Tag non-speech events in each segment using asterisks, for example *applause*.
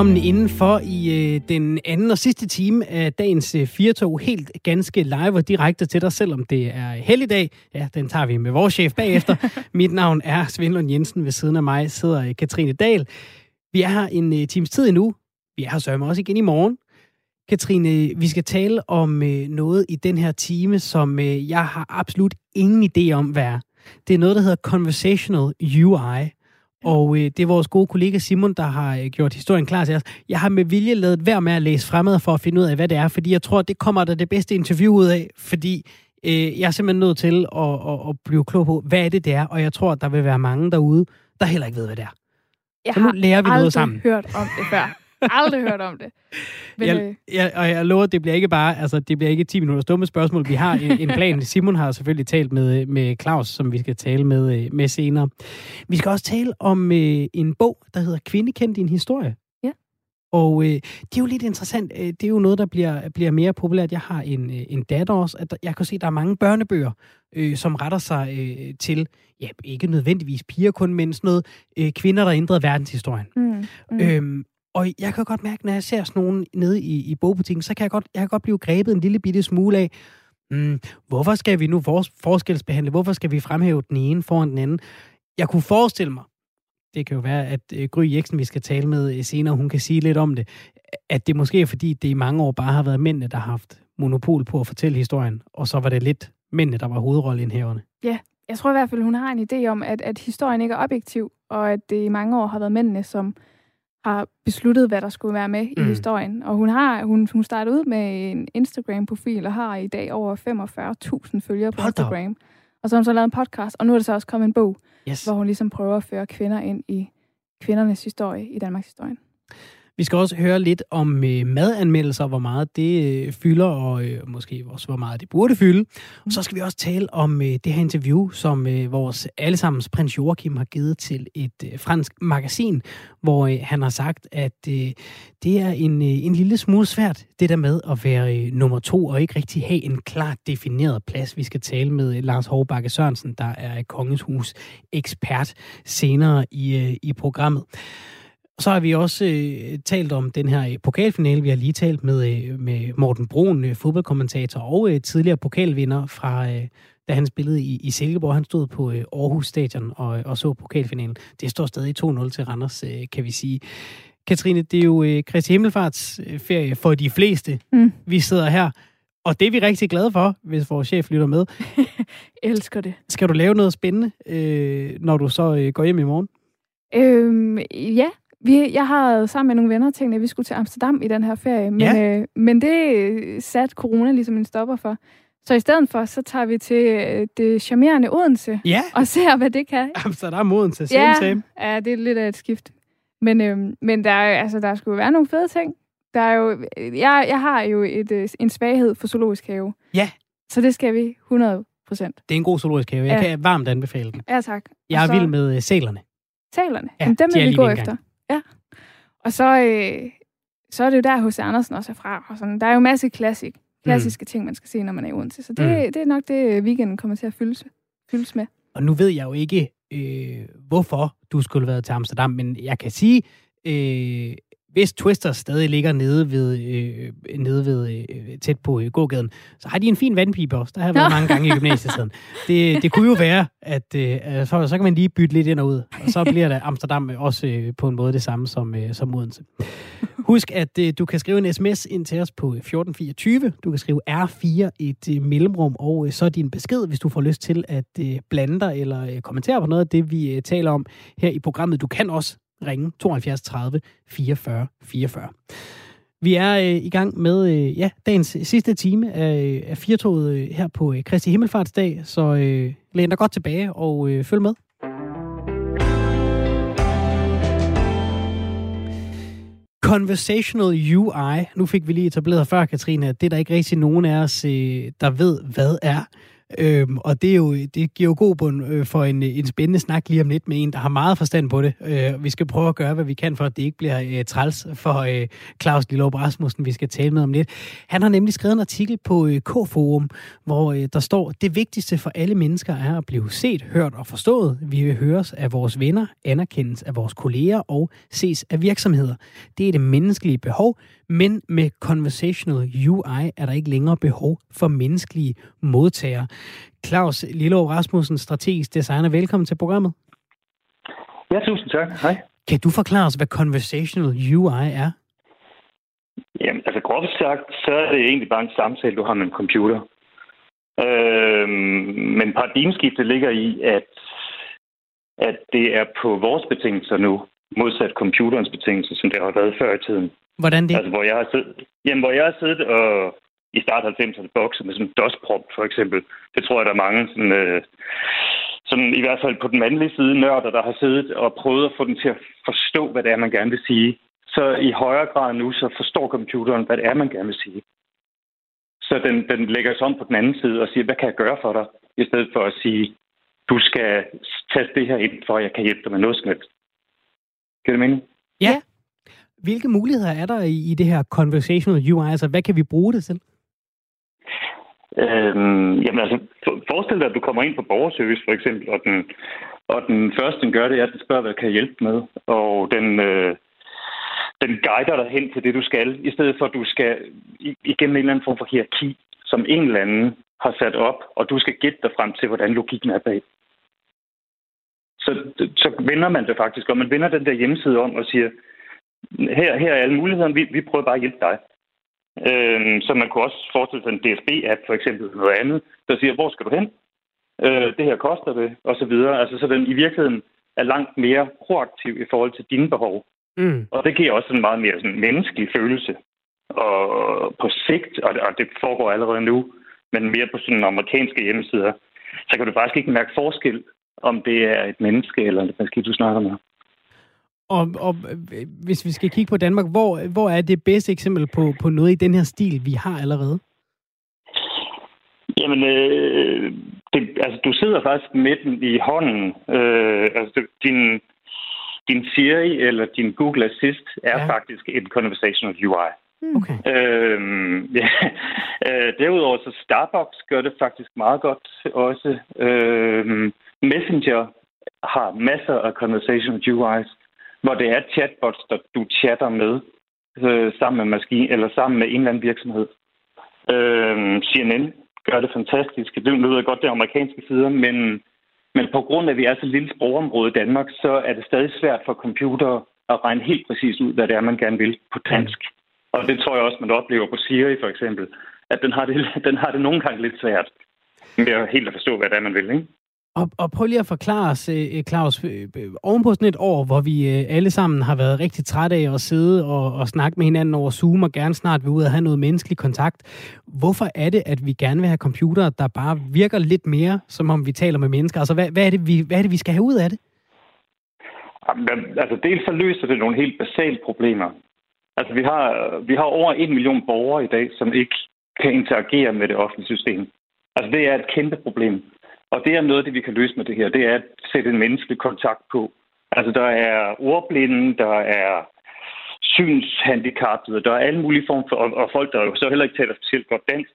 velkommen indenfor i øh, den anden og sidste time af dagens øh, Firtog. Helt ganske live og direkte til dig, selvom det er helligdag. Ja, den tager vi med vores chef bagefter. *laughs* Mit navn er Svendlund Jensen. Ved siden af mig sidder øh, Katrine Dahl. Vi er her en øh, times tid endnu. Vi er her sørme også igen i morgen. Katrine, vi skal tale om øh, noget i den her time, som øh, jeg har absolut ingen idé om, hvad er. Det er noget, der hedder Conversational UI. Og øh, det er vores gode kollega Simon, der har øh, gjort historien klar til os. Jeg har med vilje lavet værd med at læse fremad for at finde ud af, hvad det er, fordi jeg tror, det kommer der det bedste interview ud af, fordi øh, jeg er simpelthen nødt til at, at, at blive klog på, hvad er det, det er, og jeg tror, der vil være mange derude, der heller ikke ved, hvad det er. Jeg Så nu har lærer vi noget aldrig sammen. hørt om det før. Aldrig hørt om det. Men, Jeg, øh, jeg, og jeg lover, det bliver ikke bare, altså det bliver ikke 10 minutter dumme spørgsmål. Vi har en, en plan. *laughs* Simon har selvfølgelig talt med, med Claus, som vi skal tale med, øh, med senere. Vi skal også tale om øh, en bog, der hedder Kvinde kendt din historie. Ja. Og øh, det er jo lidt interessant. Øh, Det er jo noget, der bliver, bliver mere populært. Jeg har en, øh, en datter også. At der, jeg kan se, at der er mange børnebøger, øh, som retter sig øh, til, ja, ikke nødvendigvis piger kun, men sådan noget øh, kvinder, der ændrede verdenshistorien. mm, Mm. mm. Øhm, og jeg kan godt mærke, når jeg ser sådan nogen nede i, i bogbutikken, så kan jeg godt, jeg kan godt blive grebet en lille bitte smule af, mm, hvorfor skal vi nu for, forskelsbehandle? Hvorfor skal vi fremhæve den ene foran den anden? Jeg kunne forestille mig, det kan jo være, at øh, Gry Jeksen, vi skal tale med øh, senere, hun kan sige lidt om det, at det måske er fordi, det i mange år bare har været mændene, der har haft monopol på at fortælle historien, og så var det lidt mændene, der var hovedrolleindhæverne. Jeg tror i hvert fald, hun har en idé om, at, at historien ikke er objektiv, og at det i mange år har været mændene, som har besluttet, hvad der skulle være med Mm. i historien. Og hun har hun, hun startede ud med en Instagram-profil, og har i dag over 45.000 følgere på Hold da op. Instagram. Og så har hun så lavet en podcast, og nu er der så også kommet en bog, Yes. hvor hun ligesom prøver at føre kvinder ind i kvindernes historie i Danmarks historie. Vi skal også høre lidt om øh, madanmeldelser, hvor meget det øh, fylder, og øh, måske også hvor meget det burde fylde. Og så skal vi også tale om øh, det her interview, som øh, vores allesammens prins Joachim har givet til et øh, fransk magasin, hvor øh, han har sagt, at øh, det er en, øh, en lille smule svært, det der med at være øh, nummer to, og ikke rigtig have en klart defineret plads. Vi skal tale med øh, Lars Hovbakke Sørensen, der er Kongens Hus ekspert senere i, øh, i programmet. Så har vi også øh, talt om den her øh, pokalfinale. Vi har lige talt med, øh, med Morten Brun, øh, fodboldkommentator og øh, tidligere pokalvinder fra, øh, da han spillede i, i Silkeborg. Han stod på øh, Aarhus Stadion og, og så pokalfinalen. Det står stadig 2-0 til Randers, øh, kan vi sige. Katrine, det er jo øh, Kristi Himmelfarts øh, ferie for de fleste. Mm. Vi sidder her, og det er vi rigtig glade for, hvis vores chef lytter med. *laughs* Elsker det. Skal du lave noget spændende, øh, når du så øh, går hjem i morgen? Øhm, ja, vi, jeg har sammen med nogle venner tænkt, at vi skulle til Amsterdam i den her ferie, men, Ja. øh, men det satte corona ligesom en stopper for. Så i stedet for, så tager vi til øh, det charmerende Odense Ja, og ser, hvad det kan. Amsterdam moden til same, Ja, same. ja, det er lidt af et skift. Men, øhm, men der, er, altså, der skulle være nogle fede ting. Der er jo, jeg, jeg har jo et, øh, en svaghed for zoologisk have. Ja. Så det skal vi 100 procent. Det er en god zoologisk have. Jeg Ja. kan varmt anbefale den. Ja, tak. Jeg er så- vild med øh, sælerne. Talerne. Ja, Ja, Jamen, dem de er vil vi lige gå efter. Ja. Og så, øh, så er det jo der, H.C. Andersen også er fra. Og sådan. Der er jo masse klassik, klassiske mm. ting, man skal se, når man er i Odense. Så det, Mm. mm. det er nok det, weekenden kommer til at fyldes, fyldes med. Og nu ved jeg jo ikke, øh, hvorfor du skulle have været til Amsterdam, men jeg kan sige, øh, hvis Twister stadig ligger nede ved, øh, nede ved øh, tæt på øh, gågaden, så har de en fin vandpipe også. Der har jeg været Nå. mange gange i gymnasietiden. Det, det kunne jo være, at øh, så, så kan man lige bytte lidt ind og ud, og så bliver der Amsterdam også øh, på en måde det samme som, øh, som Odense. Husk, at øh, du kan skrive en sms ind til os på 1424. Du kan skrive R4 et øh, mellemrum, og øh, så din besked, hvis du får lyst til at øh, blande dig eller øh, kommentere på noget af det, vi øh, taler om her i programmet. Du kan også ringe 72 30 44 44. Vi er øh, i gang med øh, ja, dagens sidste time af, øh, af firtoget øh, her på øh, Kristi Himmelfartsdag, så øh, læn dig godt tilbage og øh, følg med. Conversational UI. Nu fik vi lige etableret før, Katrine, at det er der ikke rigtig nogen af os, øh, der ved, hvad er. Øhm, og det, er jo, det giver jo god bund øh, for en, en spændende snak lige om lidt med en, der har meget forstand på det. Øh, vi skal prøve at gøre, hvad vi kan for, at det ikke bliver øh, træls for øh, Claus Lillerup Rasmussen, vi skal tale med om lidt. Han har nemlig skrevet en artikel på øh, K-Forum, hvor øh, der står, det vigtigste for alle mennesker er at blive set, hørt og forstået. Vi vil høres af vores venner, anerkendes af vores kolleger og ses af virksomheder. Det er det menneskelige behov, men med Conversational UI er der ikke længere behov for menneskelige modtagere. Claus Lilleov Rasmussen, strategisk designer, velkommen til programmet. Ja, tusind tak. Hej. Kan du forklare os, hvad Conversational UI er? Jamen, altså groft sagt, så er det egentlig bare en samtale, du har med en computer. Øhm, men paradigmeskiftet ligger i, at, at det er på vores betingelser nu, modsat computerens betingelser, som det har været før i tiden. Hvordan det? Altså, hvor jeg har siddet, jamen, hvor jeg har siddet og i start 90'erne bokset med sådan en DOS-prop, for eksempel. Det tror jeg, der er mange, sådan, øh, sådan, i hvert fald på den mandlige side, nørder, der har siddet og prøvet at få den til at forstå, hvad det er, man gerne vil sige. Så i højere grad nu, så forstår computeren, hvad det er, man gerne vil sige. Så den, den lægger sig om på den anden side og siger, hvad kan jeg gøre for dig? I stedet for at sige, du skal tage det her ind, for at jeg kan hjælpe dig med noget som helst. Kan det mene? Ja. Hvilke muligheder er der i, i det her conversational UI? Altså, hvad kan vi bruge det til? Øhm, jamen altså, forestil dig, at du kommer ind på borgerservice for eksempel, og den, og den første, den gør det, er, at den spørger, hvad kan jeg hjælpe med? Og den, øh, den guider dig hen til det, du skal, i stedet for, at du skal igennem en eller anden form for hierarki, som en eller anden har sat op, og du skal gætte dig frem til, hvordan logikken er bag. Så, så vender man det faktisk, og man vender den der hjemmeside om og siger, her, her er alle mulighederne, vi, vi prøver bare at hjælpe dig. Øh, så man kunne også forestille sig en DSB-app, for eksempel, noget andet, der siger, hvor skal du hen? Øh, det her koster det, og så videre. Altså, så den i virkeligheden er langt mere proaktiv i forhold til dine behov. Mm. Og det giver også en meget mere sådan, menneskelig følelse. Og på sigt, og det, og det foregår allerede nu, men mere på sådan amerikanske hjemmesider, så kan du faktisk ikke mærke forskel, om det er et menneske eller en maskine, du snakker med. Og, og hvis vi skal kigge på Danmark, hvor, hvor er det bedste eksempel på, på noget i den her stil, vi har allerede? Jamen, øh, det, altså, du sidder faktisk med den i hånden. Øh, altså, din, din Siri eller din Google Assist er ja. faktisk en conversational UI. Hmm. Okay. Øhm, ja. øh, derudover så Starbucks gør det faktisk meget godt også. Øh, Messenger har masser af conversational UI's hvor det er chatbots, der du chatter med øh, sammen med maskine, eller sammen med en eller anden virksomhed. Øh, CNN gør det fantastisk. Det lyder godt det amerikanske sider, men, men på grund af, at vi er så lille sprogområde i Danmark, så er det stadig svært for computere at regne helt præcis ud, hvad det er, man gerne vil på dansk. Og det tror jeg også, man oplever på Siri for eksempel, at den har det, *laughs* den har det nogle gange lidt svært med helt at forstå, hvad det er, man vil. Ikke? Og, og prøv lige at forklare os, øh, øh, Claus, øh, øh oven på sådan et år, hvor vi alle sammen har været rigtig trætte af at sidde og, og snakke med hinanden over Zoom, og gerne snart vil ud og have noget menneskelig kontakt. Hvorfor er det, at vi gerne vil have computere, der bare virker lidt mere, som om vi taler med mennesker? Altså, hvad, hvad, er, det, vi, hvad er det, vi skal have ud af det? Altså, dels så løser det nogle helt basale problemer. Altså, vi har, vi har over en million borgere i dag, som ikke kan interagere med det offentlige system. Altså, det er et kæmpe problem. Og det er noget af det, vi kan løse med det her. Det er at sætte en menneskelig kontakt på. Altså, der er ordblinde, der er synshandicappede, der er alle mulige former for, og, og folk, der jo så heller ikke taler specielt godt dansk,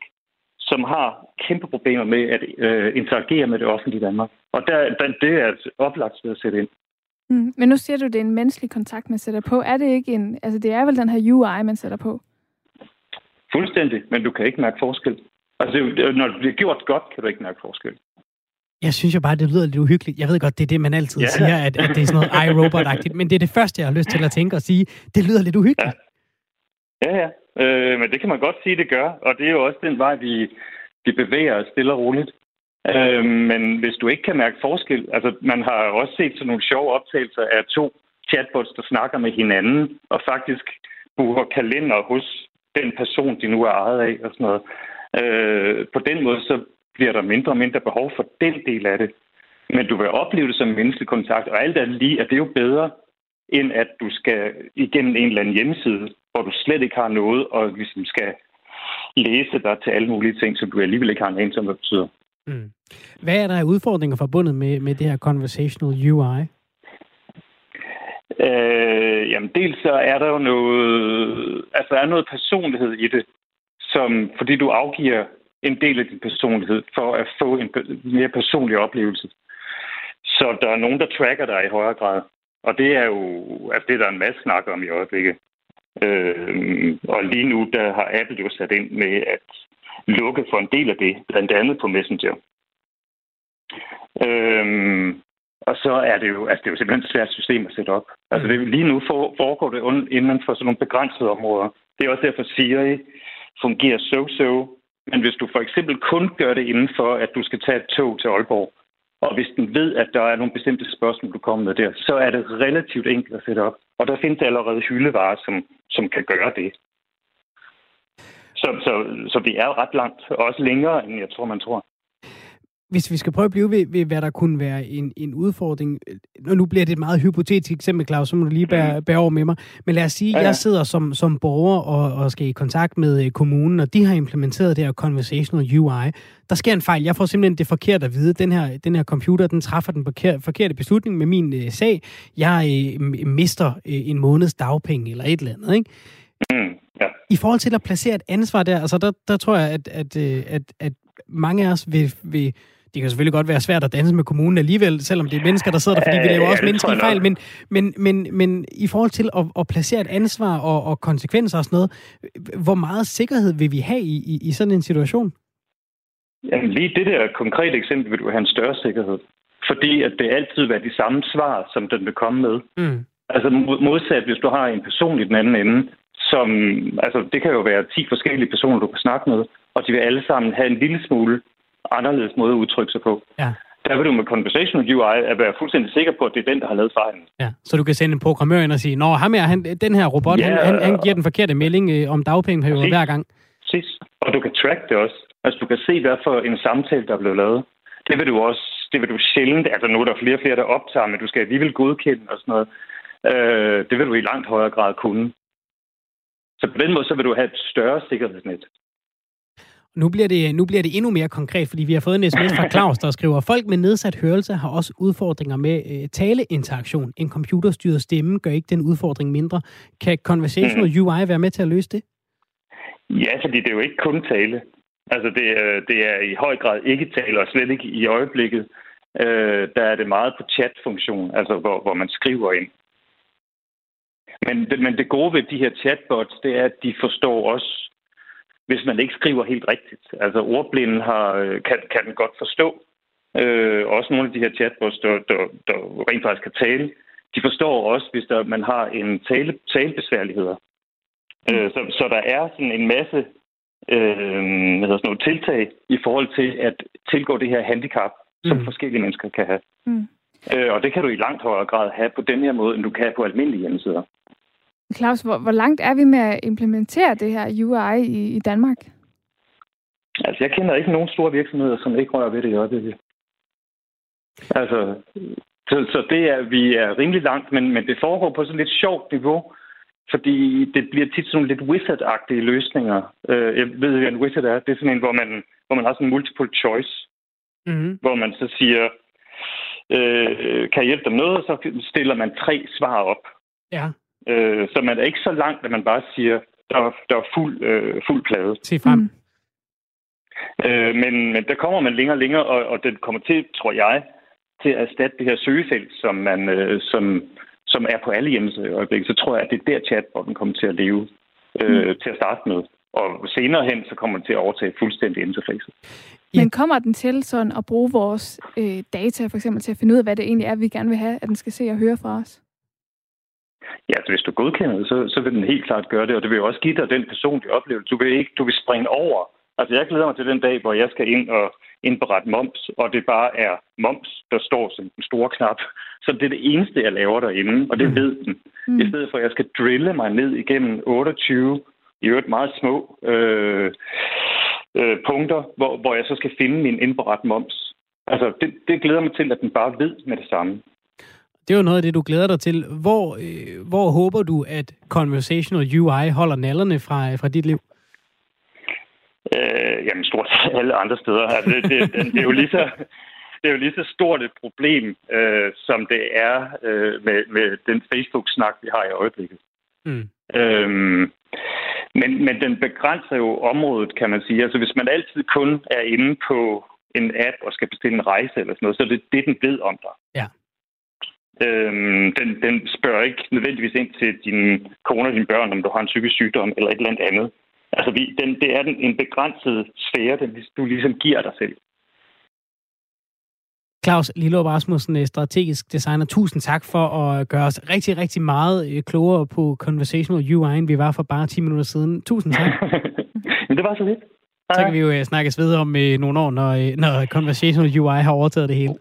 som har kæmpe problemer med at øh, interagere med det offentlige Danmark. Og der, der, det er et oplagt sted at sætte ind. Mm, men nu siger du, det er en menneskelig kontakt, man sætter på. Er det ikke en... Altså, det er vel den her UI, man sætter på? Fuldstændig, men du kan ikke mærke forskel. Altså, når det bliver gjort godt, kan du ikke mærke forskel. Jeg synes jo bare, det lyder lidt uhyggeligt. Jeg ved godt, det er det, man altid yeah. siger, at, at det er sådan noget iRobot-agtigt, men det er det første, jeg har lyst til at tænke og sige. Det lyder lidt uhyggeligt. Ja, ja. ja. Øh, men det kan man godt sige, det gør. Og det er jo også den vej, vi, vi bevæger os stille og roligt. Øh, men hvis du ikke kan mærke forskel, altså man har også set sådan nogle sjove optagelser af to chatbots, der snakker med hinanden, og faktisk bruger kalender hos den person, de nu er ejet af, og sådan noget. Øh, på den måde, så bliver der mindre og mindre behov for den del af det. Men du vil opleve det som menneskelig kontakt, og alt andet lige, at det er jo bedre, end at du skal igennem en eller anden hjemmeside, hvor du slet ikke har noget, og ligesom skal læse dig til alle mulige ting, som du alligevel ikke har en anelse om, hvad det betyder. Mm. Hvad er der af udfordringer forbundet med, med det her conversational UI? Øh, jamen, dels så er der jo noget, altså der er noget personlighed i det, som, fordi du afgiver en del af din personlighed for at få en mere personlig oplevelse. Så der er nogen, der tracker dig i højere grad. Og det er jo altså det, der er en masse snak om i øjeblikket. Øh, og lige nu, der har Apple jo sat ind med at lukke for en del af det, blandt andet på Messenger. Øh, og så er det jo, altså det er jo simpelthen et svært system at sætte op. Altså det, lige nu foregår det inden for sådan nogle begrænsede områder. Det er også derfor, Siri fungerer so-so. Men hvis du for eksempel kun gør det inden for, at du skal tage et tog til Aalborg, og hvis den ved, at der er nogle bestemte spørgsmål, du kommer med der, så er det relativt enkelt at sætte op. Og der findes allerede hyldevarer, som, som kan gøre det. Så, så, så vi er ret langt, også længere, end jeg tror, man tror hvis vi skal prøve at blive ved, ved hvad der kunne være en, en udfordring, og nu bliver det et meget hypotetisk eksempel, Claus, så må du lige bære, mm. bære over med mig, men lad os sige, at ja, ja. jeg sidder som, som borger og, og skal i kontakt med øh, kommunen, og de har implementeret det her conversational UI. Der sker en fejl. Jeg får simpelthen det forkert at vide. Den her, den her computer, den træffer den forkerte beslutning med min uh, sag. Jeg uh, mister uh, en måneds dagpenge eller et eller andet, ikke? Mm, ja. I forhold til at placere et ansvar der, altså der, der tror jeg, at, at, at, at mange af os vil, vil det kan selvfølgelig godt være svært at danse med kommunen alligevel, selvom det er mennesker, der sidder der, fordi vi laver ja, også menneskelige fejl, men, men, men, men i forhold til at, at placere et ansvar og, og konsekvenser og sådan noget, hvor meget sikkerhed vil vi have i, i, i sådan en situation? Jamen lige det der konkrete eksempel vil du have en større sikkerhed. Fordi at det altid vil være de samme svar, som den vil komme med. Mm. Altså modsat, hvis du har en person i den anden ende, som, altså det kan jo være 10 forskellige personer, du kan snakke med, og de vil alle sammen have en lille smule anderledes måde at udtrykke sig på. Ja. Der vil du med Conversational UI at være fuldstændig sikker på, at det er den, der har lavet fejlen. Ja, så du kan sende en programmør ind og sige, Nå, ham er, han, den her robot, ja, han, han, han giver den forkerte melding øh, om dagpengeperioder hver gang. Præcis. Og du kan track det også. Altså, du kan se, hvad for en samtale, der er blevet lavet. Det vil du også, det vil du sjældent, altså nu er der flere og flere, der optager, men du skal alligevel godkende og sådan noget. Øh, det vil du i langt højere grad kunne. Så på den måde, så vil du have et større sikkerhedsnet. Nu bliver, det, nu bliver det endnu mere konkret, fordi vi har fået en sms fra Claus, der skriver, folk med nedsat hørelse har også udfordringer med øh, taleinteraktion. En computerstyret stemme gør ikke den udfordring mindre. Kan Conversational mm. UI være med til at løse det? Ja, fordi det er jo ikke kun tale. Altså, det, er, det er i høj grad ikke tale, og slet ikke i øjeblikket. Øh, der er det meget på chat-funktion, altså hvor, hvor man skriver ind. Men men det gode ved de her chatbots, det er, at de forstår også hvis man ikke skriver helt rigtigt. Altså ordblinden har, øh, kan, kan den godt forstå. Øh, også nogle af de her chatbots, der, der, der rent faktisk kan tale, de forstår også, hvis der, man har en tale, talebesværligheder. Mm. Øh, så, så der er sådan en masse øh, hvad sådan noget, tiltag i forhold til at tilgå det her handicap, som mm. forskellige mennesker kan have. Mm. Øh, og det kan du i langt højere grad have på den her måde, end du kan på almindelige hjemmesider. Claus, hvor, hvor langt er vi med at implementere det her UI i, i Danmark? Altså, jeg kender ikke nogen store virksomheder, som ikke rører ved det i øjeblikket. Altså, så, så det er, vi er rimelig langt, men, men det foregår på sådan lidt sjovt niveau, fordi det bliver tit sådan lidt wizard-agtige løsninger. Øh, jeg ved, hvad en wizard er. Det er sådan en, hvor man, hvor man har sådan en multiple choice, mm-hmm. hvor man så siger, øh, kan jeg hjælpe dem noget, og så stiller man tre svar op. Ja. Øh, så man er ikke så langt, at man bare siger, der er, der er fuld, øh, fuld plade. Se frem. Mm. Øh, men, men der kommer man længere og længere, og, og det kommer til, tror jeg, til at erstatte det her søgefelt, som, man, øh, som, som er på alle hjemmesider i øjeblikket. Så tror jeg, at det er der chatbotten kommer til at leve øh, mm. til at starte med. Og senere hen, så kommer den til at overtage fuldstændig interface. Men kommer den til sådan at bruge vores øh, data for eksempel til at finde ud af, hvad det egentlig er, vi gerne vil have, at den skal se og høre fra os? Ja, altså hvis du godkender det, så, så vil den helt klart gøre det, og det vil også give dig den personlige oplevelse. Du vil ikke, du vil springe over. Altså jeg glæder mig til den dag, hvor jeg skal ind og indberette moms, og det bare er moms, der står som en stor knap. Så det er det eneste, jeg laver derinde, og det mm. ved den. Mm. I stedet for, at jeg skal drille mig ned igennem 28, i øvrigt meget små øh, øh, punkter, hvor, hvor jeg så skal finde min indberet moms. Altså, det, det glæder mig til, at den bare ved med det samme. Det er jo noget af det, du glæder dig til. Hvor, øh, hvor håber du, at Conversational UI holder nallerne fra, fra dit liv? Øh, jamen, stort set alle andre steder. Altså, det, det, det, det, er jo lige så, det er jo lige så stort et problem, øh, som det er øh, med, med den Facebook-snak, vi har i øjeblikket. Mm. Øhm, men, men den begrænser jo området, kan man sige. Altså, hvis man altid kun er inde på en app og skal bestille en rejse eller sådan noget, så er det det, den ved om dig. Ja. Øhm, den, den spørger ikke nødvendigvis ind til din kone og dine børn, om du har en psykisk sygdom eller et eller andet. Altså, vi, den, det er den, en begrænset sfære, den, du ligesom giver dig selv. Claus Lille Rasmussen, strategisk designer. Tusind tak for at gøre os rigtig, rigtig meget øh, klogere på Conversational UI, end vi var for bare 10 minutter siden. Tusind tak. *laughs* Men det var så lidt. Så kan vi jo snakkes videre om nogle år, når, når Conversational UI har overtaget det hele.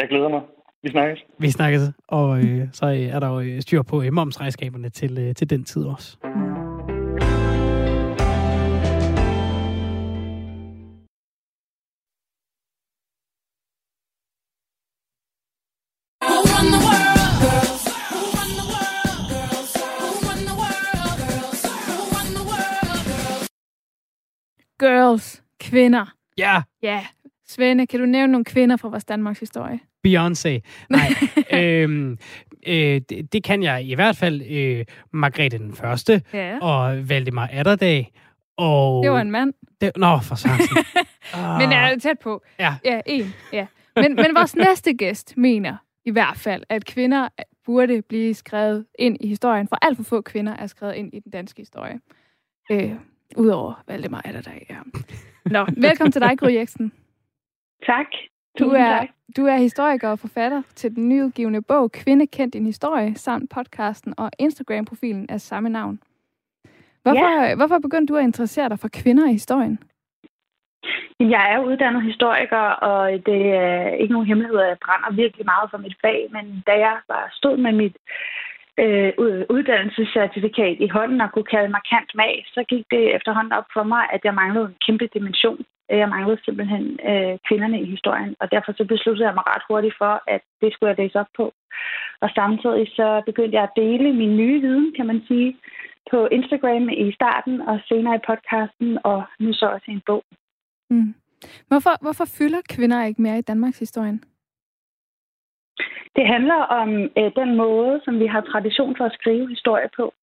Jeg glæder mig. Vi snakkes. Vi snakkes, og uh, så er der jo styr på uh, momsregnskaberne til, uh, til den tid også. Girls. Kvinder. Ja. Ja. Svende, kan du nævne nogle kvinder fra vores Danmarks historie? Beyoncé. Nej. *laughs* øhm, øh, det, det kan jeg i hvert fald. Øh, Margrethe den Første. Ja. Og Valdemar Atterdag. Og... Det var en mand. Det, nå, for sansen. *laughs* Men er tæt på. Ja. Ja, en. Ja. Men, men vores næste gæst mener i hvert fald, at kvinder burde blive skrevet ind i historien, for alt for få kvinder er skrevet ind i den danske historie. Øh, Udover Valdemar er der, ja. Nå, *laughs* velkommen til dig, Gry Jeksen. Tak. Du er, tak. du er historiker og forfatter til den nyudgivende bog Kvinde kendt din historie, samt podcasten og Instagram-profilen af samme navn. Hvorfor, ja. hvorfor begyndte du at interessere dig for kvinder i historien? Jeg er uddannet historiker, og det er ikke nogen hemmelighed, at jeg brænder virkelig meget for mit fag. Men da jeg var stod med mit øh, uddannelsescertifikat i hånden og kunne kalde mig kant mag, så gik det efterhånden op for mig, at jeg manglede en kæmpe dimension. Jeg manglede simpelthen øh, kvinderne i historien, og derfor så besluttede jeg mig ret hurtigt for, at det skulle jeg læse op på. Og samtidig så begyndte jeg at dele min nye viden, kan man sige, på Instagram i starten og senere i podcasten, og nu så også i en bog. Mm. Hvorfor, hvorfor fylder kvinder ikke mere i Danmarks historien? Det handler om øh, den måde, som vi har tradition for at skrive historie på.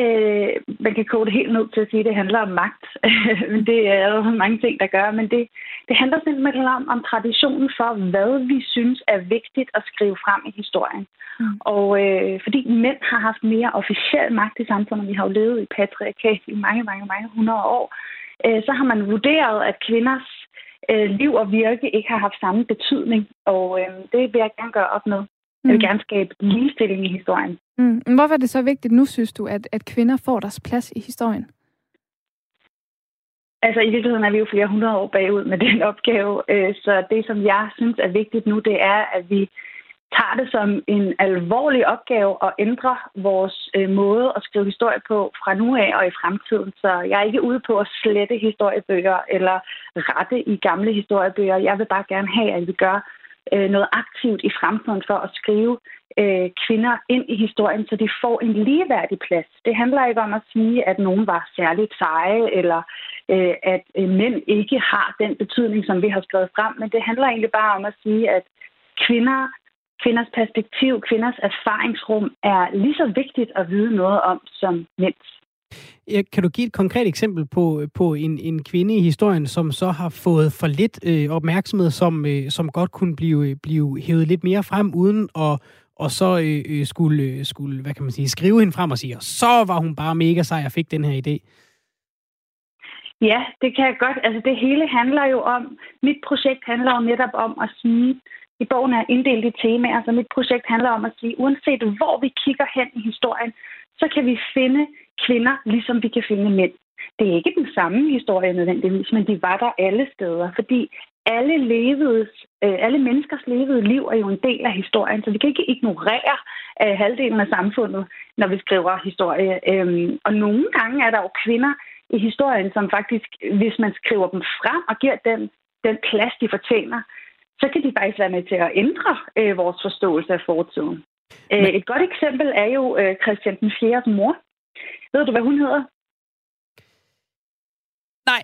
Øh, man kan kode det helt ned til at sige, at det handler om magt. *laughs* men det er jo mange ting, der gør. Men det, det handler simpelthen om, om traditionen for, hvad vi synes er vigtigt at skrive frem i historien. Mm. Og øh, fordi mænd har haft mere officiel magt i samfundet, vi har jo levet i patriarkat i mange, mange, mange hundrede år, øh, så har man vurderet, at kvinders øh, liv og virke ikke har haft samme betydning, og øh, det vil jeg gerne gøre op med. Jeg vil mm. gerne skabe ligestilling i historien. Mm. Hvorfor er det så vigtigt nu, synes du, at, at kvinder får deres plads i historien? Altså i virkeligheden er vi jo flere hundrede år bagud med *laughs* den opgave, øh, så det, som jeg synes er vigtigt nu, det er, at vi tager det som en alvorlig opgave at ændre vores øh, måde at skrive historie på fra nu af og i fremtiden. Så jeg er ikke ude på at slette historiebøger eller rette i gamle historiebøger. Jeg vil bare gerne have, at vi gør øh, noget aktivt i fremtiden for at skrive øh, kvinder ind i historien, så de får en ligeværdig plads. Det handler ikke om at sige, at nogen var særligt seje, eller øh, at øh, mænd ikke har den betydning, som vi har skrevet frem, men det handler egentlig bare om at sige, at kvinder kvinders perspektiv, kvinders erfaringsrum er lige så vigtigt at vide noget om som mænds. Kan du give et konkret eksempel på, på en, en kvinde i historien, som så har fået for lidt øh, opmærksomhed, som, øh, som godt kunne blive, øh, blive hævet lidt mere frem, uden at og så øh, øh skulle, øh, skulle, hvad kan man sige, skrive hende frem og sige, og så var hun bare mega sej og fik den her idé. Ja, det kan jeg godt. Altså det hele handler jo om, mit projekt handler jo netop om at sige, i bogen er inddelt i temaer, så mit projekt handler om at sige, uanset hvor vi kigger hen i historien, så kan vi finde kvinder, ligesom vi kan finde mænd. Det er ikke den samme historie nødvendigvis, men de var der alle steder, fordi alle, levedes, øh, alle menneskers levede liv er jo en del af historien, så vi kan ikke ignorere øh, halvdelen af samfundet, når vi skriver historie. Øhm, og nogle gange er der jo kvinder i historien, som faktisk, hvis man skriver dem frem og giver dem den plads, de fortjener, så kan de faktisk være med til at ændre øh, vores forståelse af fortiden. Men... Et godt eksempel er jo øh, Christian den 4. mor. Ved du, hvad hun hedder? Nej,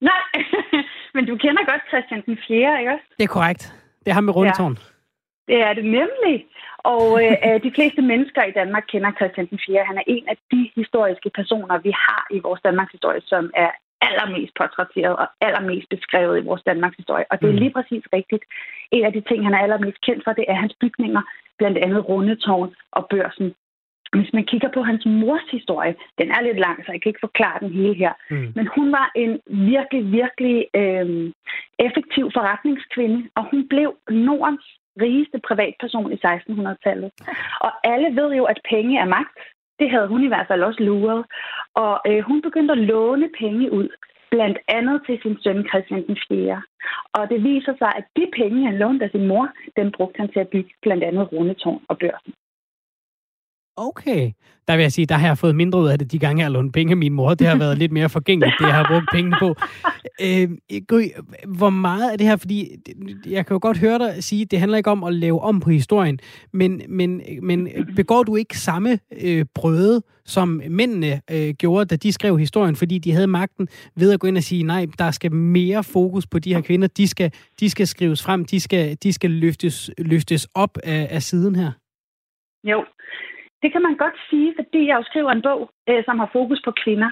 Nej, *laughs* men du kender godt Christian den 4., ikke også? Det er korrekt. Det er ham med rundetårn. Ja. Det er det nemlig. Og øh, *laughs* øh, de fleste mennesker i Danmark kender Christian den 4. Han er en af de historiske personer, vi har i vores Danmarks historie, som er allermest portrætteret og allermest beskrevet i vores Danmarks historie. Og det er mm. lige præcis rigtigt. En af de ting, han er allermest kendt for, det er hans bygninger, blandt andet Rundetårn og Børsen. Hvis man kigger på hans mors historie, den er lidt lang, så jeg kan ikke forklare den hele her. Mm. Men hun var en virkelig, virkelig øh, effektiv forretningskvinde, og hun blev Nordens rigeste privatperson i 1600-tallet. Og alle ved jo, at penge er magt. Det havde hun i hvert fald også luret. Og øh, hun begyndte at låne penge ud, blandt andet til sin søn Christian den 4. Og det viser sig, at de penge, han lånte af sin mor, den brugte han til at bygge blandt andet Rundetårn og Børsen. Okay. Der vil jeg sige, der har jeg fået mindre ud af det, de gange jeg har lånt penge af min mor. Det har været lidt mere forgængeligt, det jeg har brugt pengene på. Øh, Gry, hvor meget er det her? Fordi jeg kan jo godt høre dig sige, det handler ikke om at lave om på historien, men, men, men begår du ikke samme øh, brøde, som mændene øh, gjorde, da de skrev historien, fordi de havde magten ved at gå ind og sige, nej, der skal mere fokus på de her kvinder, de skal, de skal skrives frem, de skal, de skal løftes, løftes op af, af siden her? Jo, det kan man godt sige, fordi jeg jo skriver en bog, øh, som har fokus på kvinder.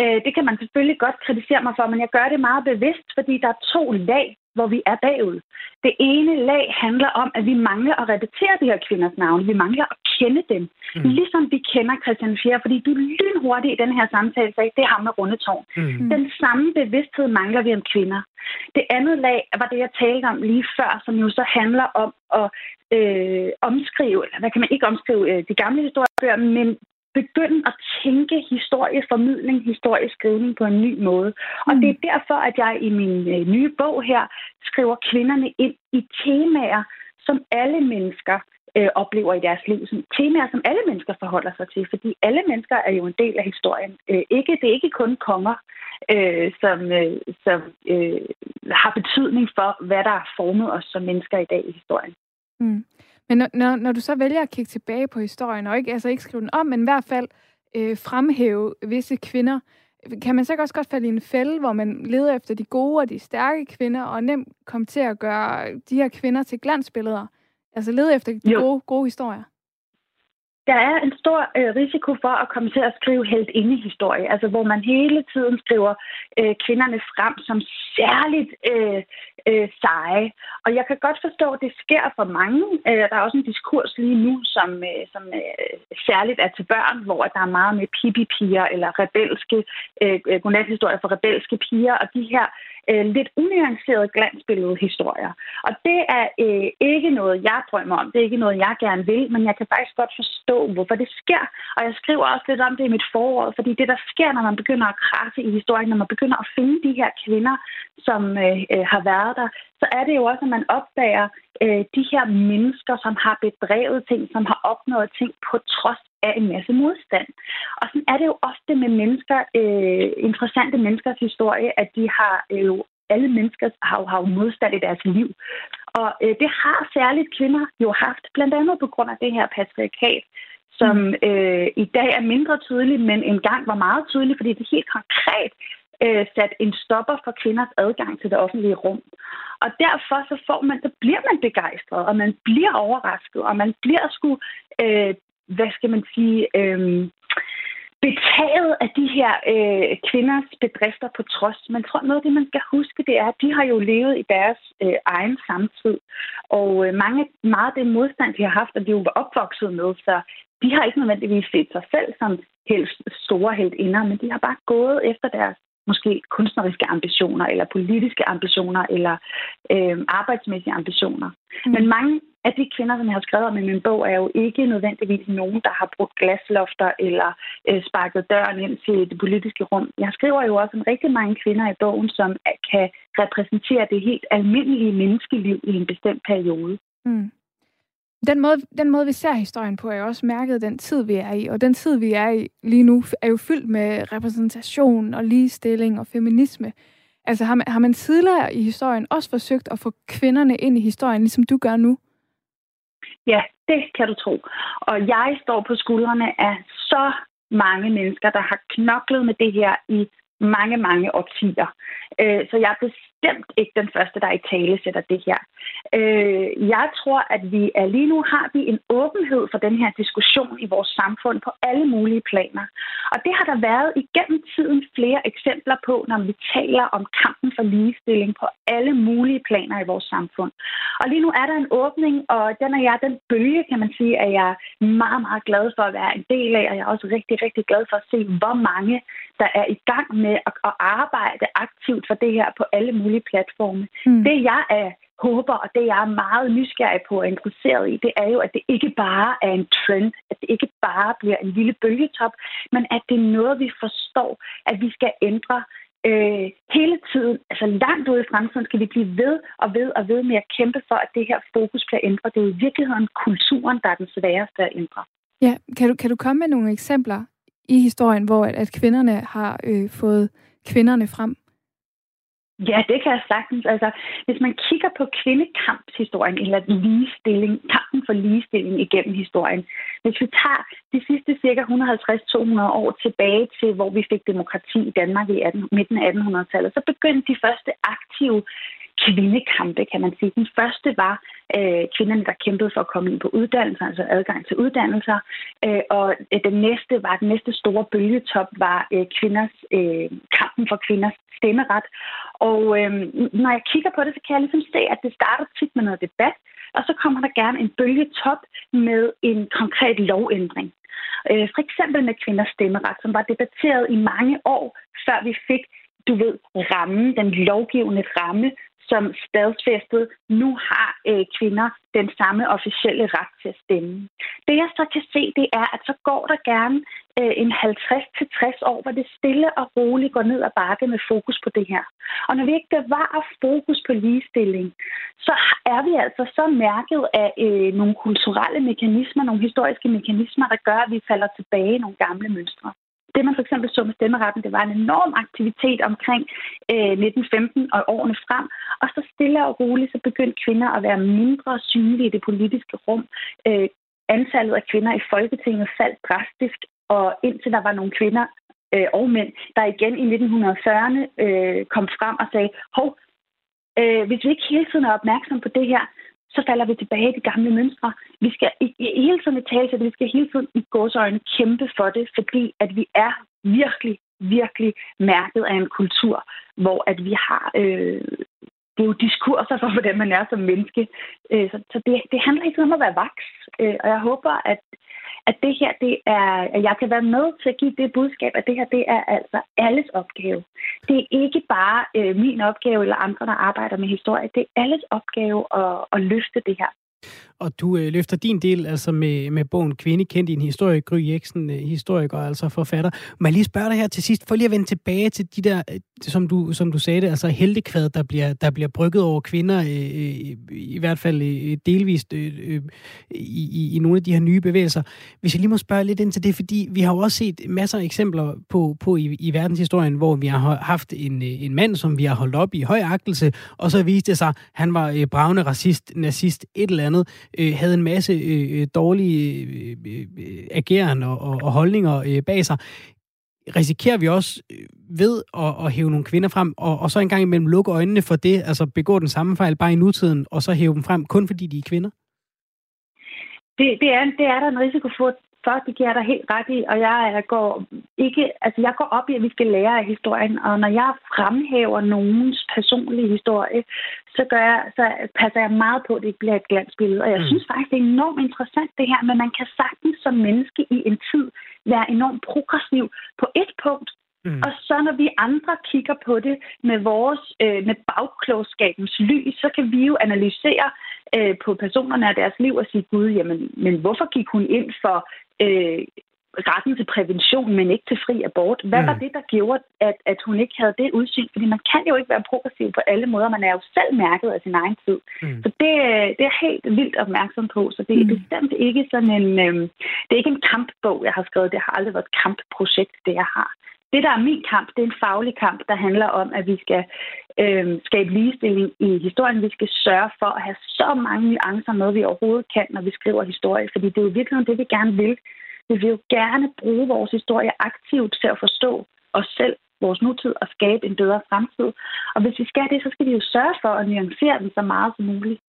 Øh, det kan man selvfølgelig godt kritisere mig for, men jeg gør det meget bevidst, fordi der er to lag, hvor vi er bagud. Det ene lag handler om, at vi mangler at repetere de her kvinders navne. Vi mangler at kende dem. Mm. Ligesom vi kender Christian Fjer, fordi du lynhurtigt i den her samtale sagde, det er ham med rundetårn. Mm. Den samme bevidsthed mangler vi om kvinder. Det andet lag var det, jeg talte om lige før, som jo så handler om at øh, omskrive, eller hvad kan man ikke omskrive, øh, de gamle historiebøger, men begynde at tænke historieformidling, historieskrivning på en ny måde. Og mm. det er derfor, at jeg i min øh, nye bog her skriver kvinderne ind i temaer, som alle mennesker øh, oplever i deres liv. Som temaer, som alle mennesker forholder sig til, fordi alle mennesker er jo en del af historien. Øh, ikke, det er ikke kun konger, øh, som, øh, som øh, har betydning for, hvad der har formet os som mennesker i dag i historien. Mm. Men når, når, når du så vælger at kigge tilbage på historien, og ikke, altså ikke skrive den om, men i hvert fald øh, fremhæve visse kvinder, kan man så også godt falde i en fælde, hvor man leder efter de gode og de stærke kvinder, og nemt komme til at gøre de her kvinder til glansbilleder? Altså lede efter de gode, gode historier? Der er en stor øh, risiko for at komme til at skrive helt inde i historie, altså hvor man hele tiden skriver øh, kvinderne frem som særligt øh, øh, seje. Og jeg kan godt forstå, at det sker for mange. Øh, der er også en diskurs lige nu, som, øh, som øh, særligt er til børn, hvor der er meget med pipi-piger eller rebelske øh, øh godnathistorier for rebelske piger, og de her øh, lidt unuancerede glansbillede historier. Og det er øh, ikke noget, jeg drømmer om. Det er ikke noget, jeg gerne vil, men jeg kan faktisk godt forstå, hvorfor det sker. Og jeg skriver også lidt om det i mit forord, fordi det, der sker, når man begynder at krasse i historien, når man begynder at finde de her kvinder, som øh, øh har været der, så er det jo også, at man opdager øh, de her mennesker, som har bedrevet ting, som har opnået ting på trods af en masse modstand. Og sådan er det jo ofte med mennesker, øh, interessante menneskers historie, at de har øh, jo alle mennesker har jo, har jo modstand i deres liv. Og øh, det har særligt kvinder jo haft, blandt andet på grund af det her patriarkat, som mm. øh, i dag er mindre tydeligt, men engang var meget tydeligt, fordi det helt konkret øh, sat en stopper for kvinders adgang til det offentlige rum. Og derfor så får man, så bliver man begejstret, og man bliver overrasket, og man bliver sgu, øh, hvad skal man sige, øh, betaget af de her øh, kvinders bedrifter på trods. Man tror, noget af det, man skal huske, det er, at de har jo levet i deres øh, egen samtid. Og øh, mange, meget af det modstand, de har haft, og de jo var opvokset med, så de har ikke nødvendigvis set sig selv som helt store helt inder, men de har bare gået efter deres måske kunstneriske ambitioner, eller politiske ambitioner, eller øh, arbejdsmæssige ambitioner. Mm. Men mange af de kvinder, som jeg har skrevet om i min bog, er jo ikke nødvendigvis nogen, der har brugt glaslofter eller øh, sparket døren ind til det politiske rum. Jeg skriver jo også om rigtig mange kvinder i bogen, som kan repræsentere det helt almindelige menneskeliv i en bestemt periode. Mm. Den måde, den måde, vi ser historien på, er jo også mærket den tid, vi er i. Og den tid, vi er i lige nu, er jo fyldt med repræsentation og ligestilling og feminisme. Altså har man, har man tidligere i historien også forsøgt at få kvinderne ind i historien, ligesom du gør nu? Ja, det kan du tro. Og jeg står på skuldrene af så mange mennesker, der har knoklet med det her i mange, mange årtier. Øh, så jeg er bestemt ikke den første, der i tale sætter det her. Øh, jeg tror, at vi er lige nu har vi en åbenhed for den her diskussion i vores samfund på alle mulige planer. Og det har der været igennem tiden flere eksempler på, når vi taler om kampen for ligestilling på alle mulige planer i vores samfund. Og lige nu er der en åbning, og den er jeg, den bølge, kan man sige, at jeg er meget, meget glad for at være en del af, og jeg er også rigtig, rigtig glad for at se, hvor mange, der er i gang med at, at arbejde aktivt for det her på alle mulige platforme. Mm. Det jeg er håber, og det jeg er meget nysgerrig på og interesseret i, det er jo, at det ikke bare er en trend, at det ikke bare bliver en lille bølgetop, men at det er noget, vi forstår, at vi skal ændre øh, hele tiden, altså langt ude i fremtiden, skal vi blive ved og ved og ved med at kæmpe for, at det her fokus bliver ændret. Det er jo i virkeligheden kulturen, der er den sværeste at ændre. Ja, kan du, kan du komme med nogle eksempler i historien, hvor at, at kvinderne har øh, fået kvinderne frem? Ja, det kan jeg sagtens. Altså, hvis man kigger på kvindekampshistorien, eller ligestilling, kampen for ligestilling igennem historien, hvis vi tager de sidste cirka 150-200 år tilbage til, hvor vi fik demokrati i Danmark i 18, midten af 1800-tallet, så begyndte de første aktive kvindekampe, kan man sige. Den første var øh, kvinderne, der kæmpede for at komme ind på uddannelser, altså adgang til uddannelser. Øh, og øh, den næste var den næste store bølgetop var øh, kvinders øh, kampen for kvinders stemmeret. Og øh, når jeg kigger på det, så kan jeg ligesom se, at det starter tit med noget debat, og så kommer der gerne en bølgetop med en konkret lovændring. Øh, for eksempel med kvinders stemmeret, som var debatteret i mange år, før vi fik du ved, rammen, den lovgivende ramme som stadsfæstet, nu har øh, kvinder den samme officielle ret til at stemme. Det jeg så kan se, det er, at så går der gerne øh, en 50-60 år, hvor det stille og roligt går ned ad bakke med fokus på det her. Og når vi ikke bevarer fokus på ligestilling, så er vi altså så mærket af øh, nogle kulturelle mekanismer, nogle historiske mekanismer, der gør, at vi falder tilbage i nogle gamle mønstre det, man for eksempel så med stemmeretten, det var en enorm aktivitet omkring øh, 1915 og årene frem. Og så stille og roligt, så begyndte kvinder at være mindre synlige i det politiske rum. Øh, antallet af kvinder i Folketinget faldt drastisk, og indtil der var nogle kvinder øh, og mænd, der igen i 1940'erne øh, kom frem og sagde, hov, øh, hvis vi ikke hele tiden er opmærksom på det her, så falder vi tilbage i de gamle mønstre. Vi skal i, i hele tiden tale til det, vi skal hele tiden i gåsøjne kæmpe for det, fordi at vi er virkelig, virkelig mærket af en kultur, hvor at vi har øh, det er jo diskurser for, hvordan man er som menneske. Øh, så, så det, det handler ikke om at være vaks. Øh, og jeg håber, at at det her, det er, at jeg kan være med til at give det budskab, at det her, det er altså alles opgave. Det er ikke bare øh, min opgave eller andre, der arbejder med historie. Det er alles opgave at, at løfte det her. Og du øh, løfter din del altså med, med bogen Kvinde kendt i en historie, Gry Jeksen, øh, historiker, altså forfatter. Må jeg lige spørge dig her til sidst, for lige at vende tilbage til de der, øh, som du, som du sagde det, altså heldekvad, der bliver, der bliver brygget over kvinder, øh, i, i hvert fald øh, delvist øh, øh, i, i nogle af de her nye bevægelser. Hvis jeg lige må spørge lidt ind til det, fordi vi har jo også set masser af eksempler på, på i, i verdenshistorien, hvor vi har haft en, øh, en mand, som vi har holdt op i høj agtelse, og så viste det sig, at han var øh, bravende racist, nazist, et eller andet øh, havde en masse øh, dårlige øh, øh agerende ageren og, og, og holdninger øh, bag sig, risikerer vi også øh, ved at, at hæve nogle kvinder frem, og, og så engang imellem lukke øjnene for det, altså begå den samme fejl bare i nutiden, og så hæve dem frem, kun fordi de er kvinder? Det, det, er, det er der en risiko for, for, det giver dig helt ret i, og jeg går ikke, altså jeg går op i, at vi skal lære af historien, og når jeg fremhæver nogens personlige historie, så, gør jeg, så passer jeg meget på, at det ikke bliver et glansbillede. Og jeg mm. synes faktisk, det er enormt interessant det her, men man kan sagtens som menneske i en tid være enormt progressiv på et punkt, Mm. Og så når vi andre kigger på det med vores øh, med bagklogskabens lys, så kan vi jo analysere øh, på personerne af deres liv og sige, gud, jamen, men hvorfor gik hun ind for øh, retten til prævention, men ikke til fri abort. Hvad mm. var det, der gjorde, at, at hun ikke havde det udsyn? Fordi man kan jo ikke være progressiv på alle måder. Man er jo selv mærket af sin egen tid. Mm. Så det, det er helt vildt opmærksom på. Så det er mm. bestemt ikke sådan en... Øhm, det er ikke en kampbog, jeg har skrevet. Det har aldrig været et kampprojekt, det jeg har. Det, der er min kamp, det er en faglig kamp, der handler om, at vi skal øh, skabe ligestilling i historien. Vi skal sørge for at have så mange nuancer med, vi overhovedet kan, når vi skriver historie. Fordi det er jo virkelig det, vi gerne vil. Vi vil jo gerne bruge vores historie aktivt til at forstå os selv vores nutid og skabe en bedre fremtid. Og hvis vi skal det, så skal vi jo sørge for at nuancere den så meget som muligt.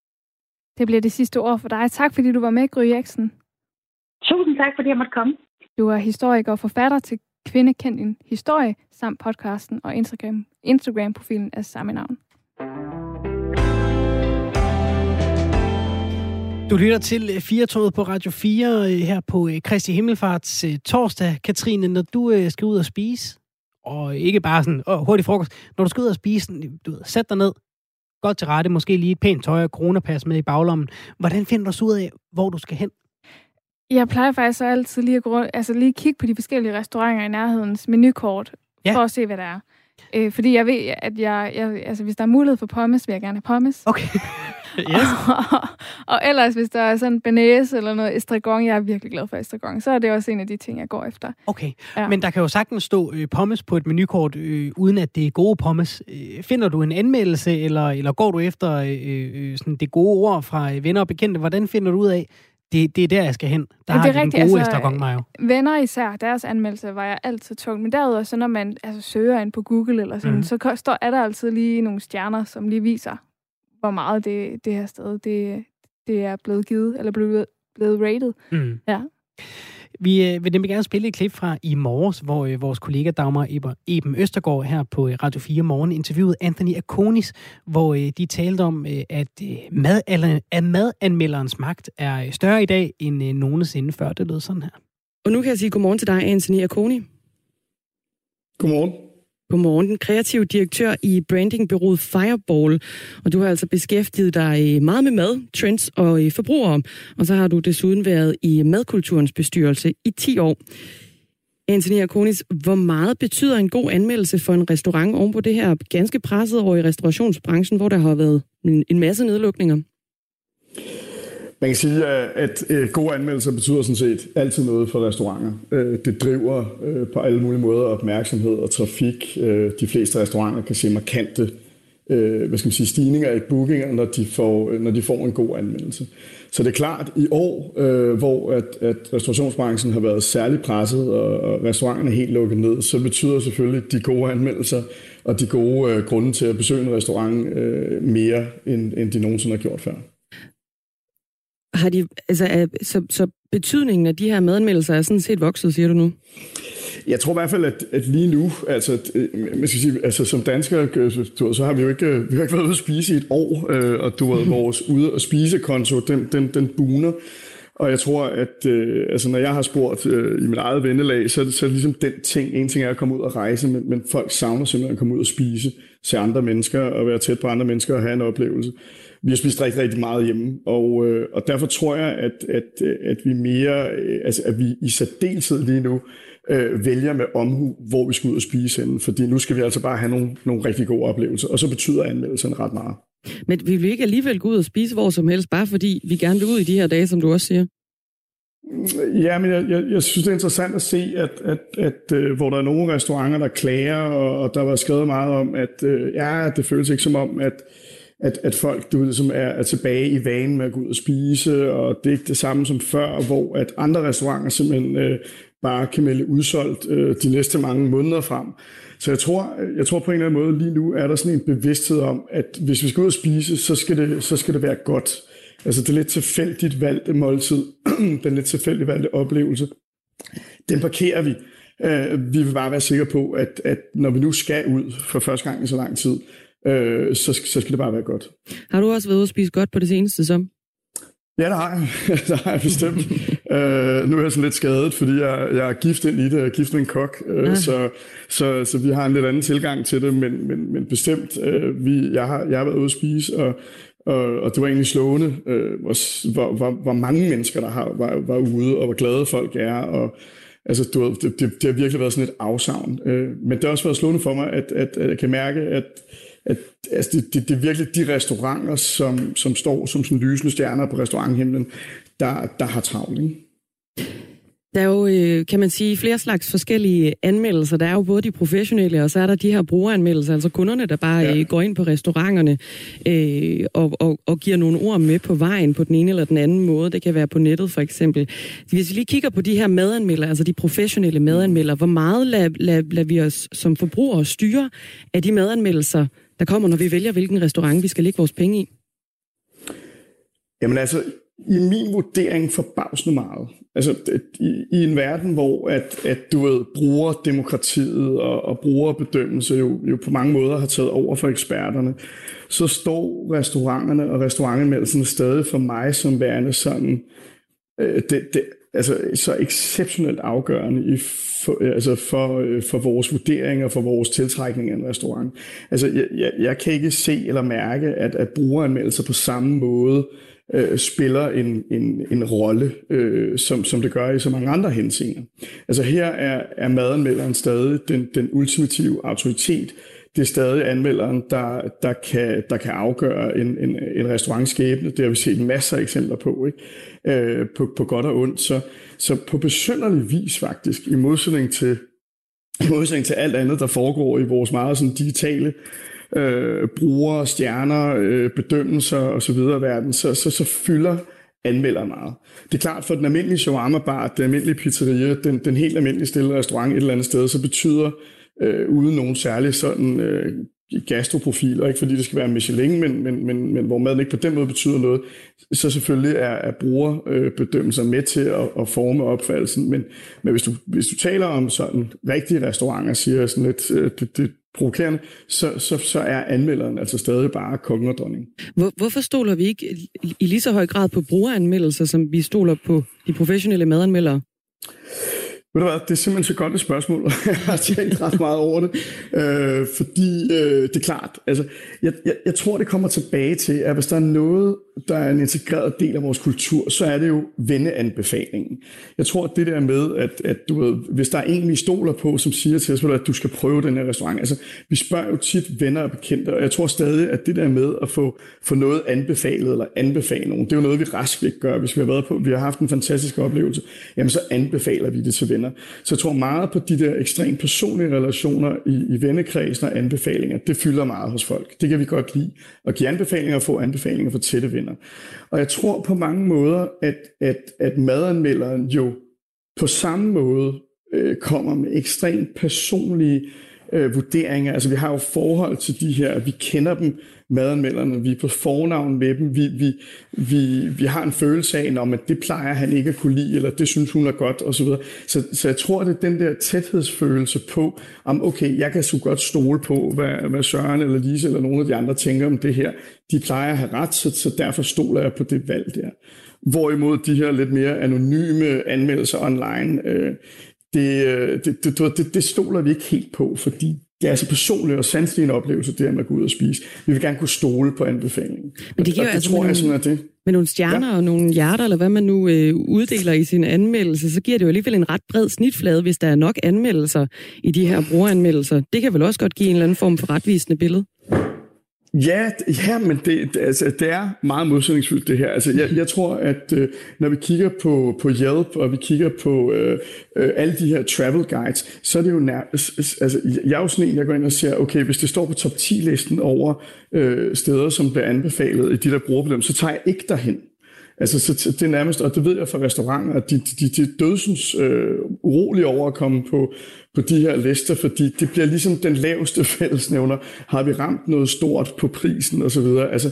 Det bliver det sidste ord for dig. Tak fordi du var med, Gry Eriksen. Tusind tak, fordi jeg måtte komme. Du er historiker og forfatter til Kvinde kendt en historie, samt podcasten og Instagram, Instagram-profilen af samme navn. Du lytter til øh, på Radio 4 øh, her på øh, Kristi Himmelfarts øh, torsdag. Katrine, når du skal ud og spise, og ikke bare sådan oh, hurtig frokost, når du skal ud og spise, du ved, sæt dig ned, godt til rette, måske lige et pænt tøj og coronapas med i baglommen. Hvordan finder du så ud af, hvor du skal hen? Jeg plejer faktisk så altid lige at, gå, altså lige kigge på de forskellige restauranter i nærhedens menukort, ja. for at se, hvad der er. Øh, fordi jeg ved, at jeg, jeg, altså, hvis der er mulighed for pommes, vil jeg gerne have pommes. Okay. *laughs* yes. og, og ellers, hvis der er sådan banæs eller noget estragon, jeg er virkelig glad for estragon, så er det også en af de ting, jeg går efter. Okay, ja. men der kan jo sagtens stå øh, pommes på et menukort, øh, uden at det er gode pommes. Øh, finder du en anmeldelse, eller, eller går du efter øh, øh, sådan det gode ord fra øh, venner og bekendte? Hvordan finder du ud af, det, det er der, jeg skal hen. Der ja, det er har rigtigt, den gode altså, Mayo. Venner især, deres anmeldelse var jeg altid tung. Men derudover, så når man altså, søger ind på Google eller sådan, mm. så står, er der altid lige nogle stjerner, som lige viser, hvor meget det, det her sted det, det er blevet givet, eller blevet, blevet rated. Mm. Ja. Vi øh, vil nemlig gerne spille et klip fra i morges, hvor øh, vores kollega Dagmar Eben Østergaard her på øh, Radio 4 Morgen interviewede Anthony Akonis, hvor øh, de talte om, øh, at, øh, mad, at madanmelderens magt er større i dag end øh, nogensinde før. Det lød sådan her. Og nu kan jeg sige godmorgen til dig, Anthony Akoni. Godmorgen. Godmorgen, den kreative direktør i brandingbyrået Fireball. Og du har altså beskæftiget dig øh, meget med mad, trends og øh, forbrugere. Og så har du desuden været i madkulturens bestyrelse i 10 år. Anthony Akonis, hvor meget betyder en god anmeldelse for en restaurant oven på det her ganske pressede år i restaurationsbranchen, hvor der har været en masse nedlukninger? Man kan sige, at øh, gode anmeldelser betyder sådan set altid noget for restauranter. Øh, det driver øh, på alle mulige måder opmærksomhed og trafik. De fleste restauranter kan se markante hvad skal man sige, stigninger i bookinger, når de, får, når de får en god anmeldelse. Så det er klart, i år, hvor at, at restaurationsbranchen har været særligt presset, og restauranterne er helt lukket ned, så betyder selvfølgelig de gode anmeldelser og de gode grunde til at besøge en restaurant mere, end, end de nogensinde har gjort før har de, altså, så, så betydningen af de her madanmeldelser er sådan set vokset, siger du nu? Jeg tror i hvert fald, at, at lige nu, altså, øh, man skal sige, altså som danskere, øh, så har vi jo ikke, vi har ikke været ude at spise i et år, øh, og du ved, *laughs* vores ude at spise konto, den, den, den buner. Og jeg tror, at øh, altså, når jeg har spurgt øh, i mit eget vennelag, så, så er det ligesom den ting, en ting er at komme ud og rejse, men, men folk savner simpelthen at komme ud og spise, se andre mennesker og være tæt på andre mennesker og have en oplevelse. Vi har spist rigtig, rigtig meget hjemme, og, øh, og derfor tror jeg, at, at, at vi mere, øh, altså at vi i særdeleshed lige nu øh, vælger med omhu, hvor vi skal ud og spise henne, fordi nu skal vi altså bare have nogle, nogle rigtig gode oplevelser, og så betyder anmeldelserne ret meget. Men vi vil ikke alligevel gå ud og spise hvor som helst, bare fordi vi gerne vil ud i de her dage, som du også siger? Ja, men jeg, jeg, jeg synes, det er interessant at se, at, at, at uh, hvor der er nogle restauranter, der klager, og, og der var skrevet meget om, at øh, ja, det føles ikke som om, at at, at folk du ved, som er, er tilbage i vanen med at gå ud og spise, og det er ikke det samme som før, hvor at andre restauranter simpelthen øh, bare kan melde udsolgt øh, de næste mange måneder frem. Så jeg tror, jeg tror på en eller anden måde, lige nu er der sådan en bevidsthed om, at hvis vi skal ud og spise, så skal det, så skal det være godt. Altså det lidt tilfældigt valgte måltid, *clears throat* den lidt tilfældigt valgte oplevelse, den parkerer vi. Uh, vi vil bare være sikre på, at, at når vi nu skal ud for første gang i så lang tid, øh, så, så skal det bare være godt. Har du også været ude at spise godt på det seneste som? Ja, det har jeg. *laughs* det har jeg bestemt. Øh, nu er jeg sådan lidt skadet, fordi jeg, jeg er gift ind i det. Jeg er gift med en kok. Øh, ja. så, så, så vi har en lidt anden tilgang til det, men, men, men bestemt. Øh, vi, jeg, har, jeg har været ude at spise, og, og, og det var egentlig slående, øh, hvor, hvor, hvor, hvor mange mennesker, der har, var, var ude, og hvor glade folk er, og Altså, du, det, det, det har virkelig været sådan et afsavn. Øh, men det har også været slående for mig, at, at, at jeg kan mærke, at at altså det, det, det er virkelig de restauranter, som, som står som sådan lysende stjerner på restauranthimlen, der, der har travlt. Ikke? Der er jo, øh, kan man sige, flere slags forskellige anmeldelser. Der er jo både de professionelle, og så er der de her brugeranmeldelser, altså kunderne, der bare ja. Øh, går ind på restauranterne øh, og, og, og giver nogle ord med på vejen på den ene eller den anden måde. Det kan være på nettet for eksempel. Hvis vi lige kigger på de her madanmeldere, altså de professionelle madanmeldere, hvor meget lader lad, lad vi os som forbrugere styre af de madanmeldelser, der kommer, når vi vælger, hvilken restaurant vi skal lægge vores penge i? Jamen altså, i min vurdering forbavsende meget. Altså i, i en verden, hvor at, at du ved, bruger demokratiet og, og brugerbedømmelse jo, jo på mange måder har taget over for eksperterne, så står restauranterne og restaurantanmeldelsen stadig for mig som værende sådan, øh, det, det, altså så exceptionelt afgørende i for, øh, altså for, øh, for vores vurderinger, for vores tiltrækning af en restaurant. Altså jeg, jeg, jeg kan ikke se eller mærke, at, at brugeranmeldelser på samme måde øh, Øh, spiller en, en, en rolle, øh, som, som det gør i så mange andre henseender. Altså her er, er madanmelderen stadig den, den ultimative autoritet. Det er stadig anmelderen, der, der, kan, der kan afgøre en, en, en restaurantskæbne. Det har vi set masser af eksempler på, ikke? Øh, på, på godt og ondt. Så, så på besynderlig vis faktisk, i modsætning til i modsætning til alt andet, der foregår i vores meget sådan digitale øh, brugere, stjerner, øh, bedømmelser osv. verden, så, så, så fylder anmelder meget. Det er klart, for den almindelige shawarma-bar, den almindelige pizzeria, den, den helt almindelige stille restaurant et eller andet sted, så betyder øh, uden nogen særlig sådan øh, gastroprofiler, ikke fordi det skal være Michelin, men, men, men, men hvor maden ikke på den måde betyder noget, så selvfølgelig er, er brugerbedømmelser øh, med til at, at forme opfattelsen. Men, men hvis, du, hvis du taler om sådan rigtige restauranter, siger sådan lidt, øh, det, det, provokerende, så, så, så er anmelderen altså stadig bare kongen og dronning. Hvor, hvorfor stoler vi ikke i lige så høj grad på brugeranmeldelser, som vi stoler på de professionelle madanmeldere? Ved du hvad, det er simpelthen så godt et spørgsmål, *laughs* og jeg har tænkt ret meget over det, øh, fordi øh, det er klart, altså, jeg, jeg, jeg tror, det kommer tilbage til, at hvis der er noget, der er en integreret del af vores kultur, så er det jo venneanbefalingen. Jeg tror, at det der med, at, at du ved, hvis der er en, vi stoler på, som siger til os, at du skal prøve den her restaurant, altså, vi spørger jo tit venner og bekendte, og jeg tror stadig, at det der med at få, få noget anbefalet, eller anbefale nogen, det er jo noget, vi rask ikke gør, hvis vi har været på, vi har haft en fantastisk oplevelse, jamen så anbefaler vi det til venner. Så jeg tror meget på de der ekstremt personlige relationer i, i vennekredsen og anbefalinger, det fylder meget hos folk. Det kan vi godt lide. At give anbefalinger og få anbefalinger for tætte venner. Og jeg tror på mange måder, at, at, at madanmelderen jo på samme måde øh, kommer med ekstremt personlige øh, vurderinger. Altså vi har jo forhold til de her, vi kender dem, madanmelderne, vi er på fornavn med dem, vi, vi, vi, vi har en følelse af, om at det plejer han ikke at kunne lide, eller det synes hun er godt, osv. Så, så, så jeg tror, det er den der tæthedsfølelse på, om okay, jeg kan så godt stole på, hvad, hvad Søren eller Lise eller nogle af de andre tænker om det her. De plejer at have ret, så, så derfor stoler jeg på det valg der. Hvorimod de her lidt mere anonyme anmeldelser online, øh, det, øh, det, det, det, det stoler vi ikke helt på, fordi det er altså personligt og sanselig en oplevelse, det med at gå ud og spise. Vi vil gerne kunne stole på anbefalingen. Men det giver det altså tror jeg sådan, at det. Med nogle stjerner ja. og nogle hjerter, eller hvad man nu øh, uddeler i sin anmeldelse, så giver det jo alligevel en ret bred snitflade, hvis der er nok anmeldelser i de her brugeranmeldelser. Det kan vel også godt give en eller anden form for retvisende billede? Ja, ja men det, det, altså, det er meget modsætningsfyldt det her. Altså, jeg, jeg tror, at øh, når vi kigger på, på Yelp, og vi kigger på øh, øh, alle de her travel guides, så er det jo nær, altså, jeg er jo sådan en, jeg går ind og siger, okay, hvis det står på top 10-listen over øh, steder, som bliver anbefalet i de der brugerbedømmelser, så tager jeg ikke derhen. Altså, så det er nærmest, og det ved jeg fra restauranter, at de, de, de er dødsens øh, urolige over at komme på, på de her lister, fordi det bliver ligesom den laveste *laughs* fællesnævner. Har vi ramt noget stort på prisen osv.? Altså,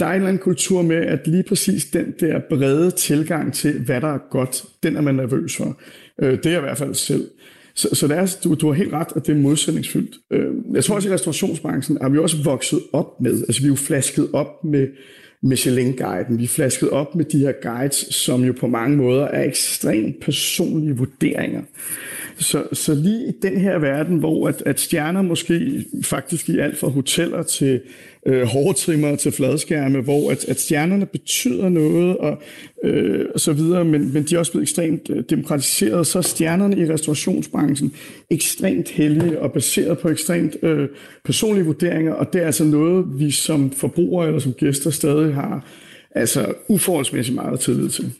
der er en eller anden kultur med, at lige præcis den der brede tilgang til, hvad der er godt, den er man nervøs for. Øh, det er jeg i hvert fald selv. Så, så det er, du, du har helt ret, at det er modsætningsfyldt. Øh, jeg tror også, i restaurationsbranchen er vi også vokset op med, altså vi er jo flasket op med Michelin-guiden. Vi er flasket op med de her guides, som jo på mange måder er ekstremt personlige vurderinger. Så, så lige i den her verden, hvor at, at stjerner måske faktisk i alt fra hoteller til øh, hårdtrimmer til fladskærme, hvor at, at stjernerne betyder noget og, øh, og så videre, men, men de er også blevet ekstremt øh, demokratiseret, så er stjernerne i restaurationsbranchen ekstremt hellige og baseret på ekstremt øh, personlige vurderinger, og det er altså noget, vi som forbrugere eller som gæster stadig har altså uforholdsmæssigt meget tillid til.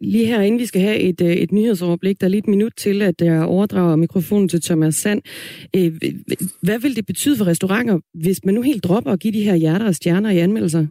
Lige her, inden vi skal have et, øh, et nyhedsoverblik, der er lige et minut til, at jeg overdrager mikrofonen til Thomas Sand. Øh, hvad vil det betyde for restauranter, hvis man nu helt dropper at give de her hjerter og stjerner i anmeldelser?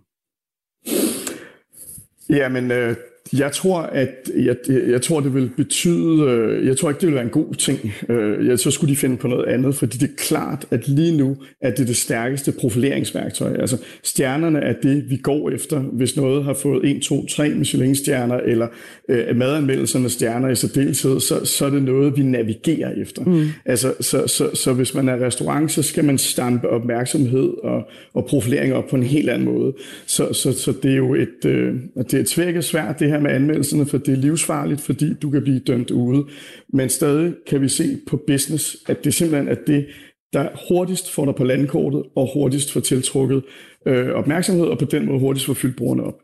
Jamen, øh, jeg tror, at jeg, jeg tror, det vil betyde, øh, jeg tror ikke, det vil være en god ting. Øh, jeg, så skulle de finde på noget andet, fordi det er klart, at lige nu er det det stærkeste profileringsværktøj. Altså stjernerne er det, vi går efter, hvis noget har fået 1, 2, 3 Michelin-stjerner, eller øh, madanmeldelserne stjerner i særdeleshed, så, så er det noget, vi navigerer efter. Mm. Altså, så, så, så hvis man er restaurant, så skal man stampe opmærksomhed og, og profilering op på en helt anden måde. Så, så, så det er jo et, øh, det er et svært, det her med anmeldelserne, for det er livsfarligt, fordi du kan blive dømt ude. Men stadig kan vi se på business, at det simpelthen er det, der hurtigst får dig på landkortet og hurtigst får tiltrukket øh, opmærksomhed, og på den måde hurtigst får fyldt brugerne op.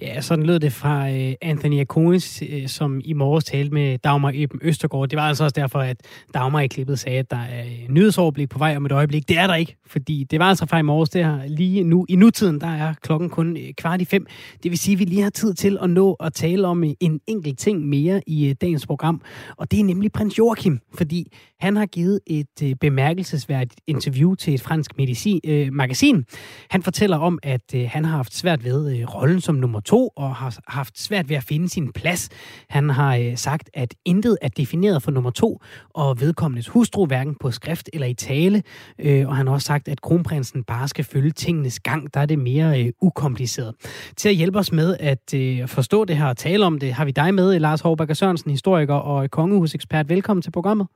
Ja, sådan lød det fra øh, Anthony Akonis, øh, som i morges talte med Dagmar Eben Østergaard. Det var altså også derfor, at Dagmar i klippet sagde, at der er øh, nyhedsoverblik på vej om et øjeblik. Det er der ikke, fordi det var altså fra i morges. Det her lige nu i nutiden, der er klokken kun øh, kvart i fem. Det vil sige, at vi lige har tid til at nå at tale om øh, en enkelt ting mere i dagens program. Og det er nemlig prins Joachim, fordi han har givet et bemærkelsesværdigt interview til et fransk medicin, øh, magasin. Han fortæller om, at øh, han har haft svært ved øh, rollen som nummer to og har haft svært ved at finde sin plads. Han har øh, sagt, at intet er defineret for nummer to, og vedkommendes hustru hverken på skrift eller i tale. Øh, og han har også sagt, at kronprinsen bare skal følge tingenes gang. Der er det mere øh, ukompliceret. Til at hjælpe os med at øh, forstå det her og tale om det, har vi dig med, Lars Hårbakker Sørensen, historiker og kongehusekspert. Velkommen til programmet.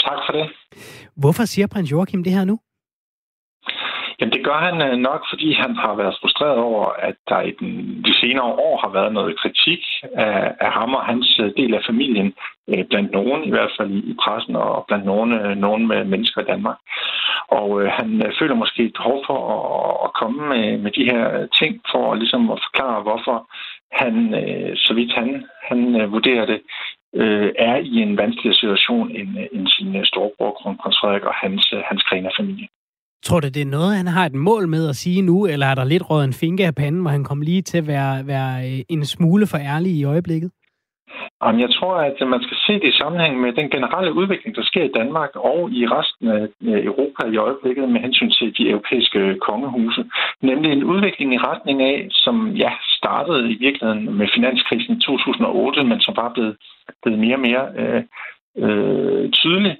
Tak for det. Hvorfor siger prins Joachim det her nu? Jamen det gør han øh, nok, fordi han har været frustreret over, at der i den, de senere år har været noget kritik af, af ham og hans øh, del af familien, øh, blandt nogen i hvert fald i pressen og blandt nogen, nogen med mennesker i Danmark. Og øh, han føler måske et behov for at, at komme med, med de her ting for ligesom at forklare, hvorfor han, øh, så vidt han, han øh, vurderer det, øh, er i en vanskeligere situation end, end sin storebror, kronprins Frederik og hans, hans familie. Tror du, det er noget, han har et mål med at sige nu, eller er der lidt råd en finke af panden, hvor han kom lige til at være, være øh, en smule for ærlig i øjeblikket? Jamen, jeg tror, at øh, man skal se det i sammenhæng med den generelle udvikling, der sker i Danmark og i resten af øh, Europa i øjeblikket med hensyn til de europæiske kongehuse. Nemlig en udvikling i retning af, som ja, startede i virkeligheden med finanskrisen i 2008, men som bare blev, blevet mere og mere øh, øh, tydelig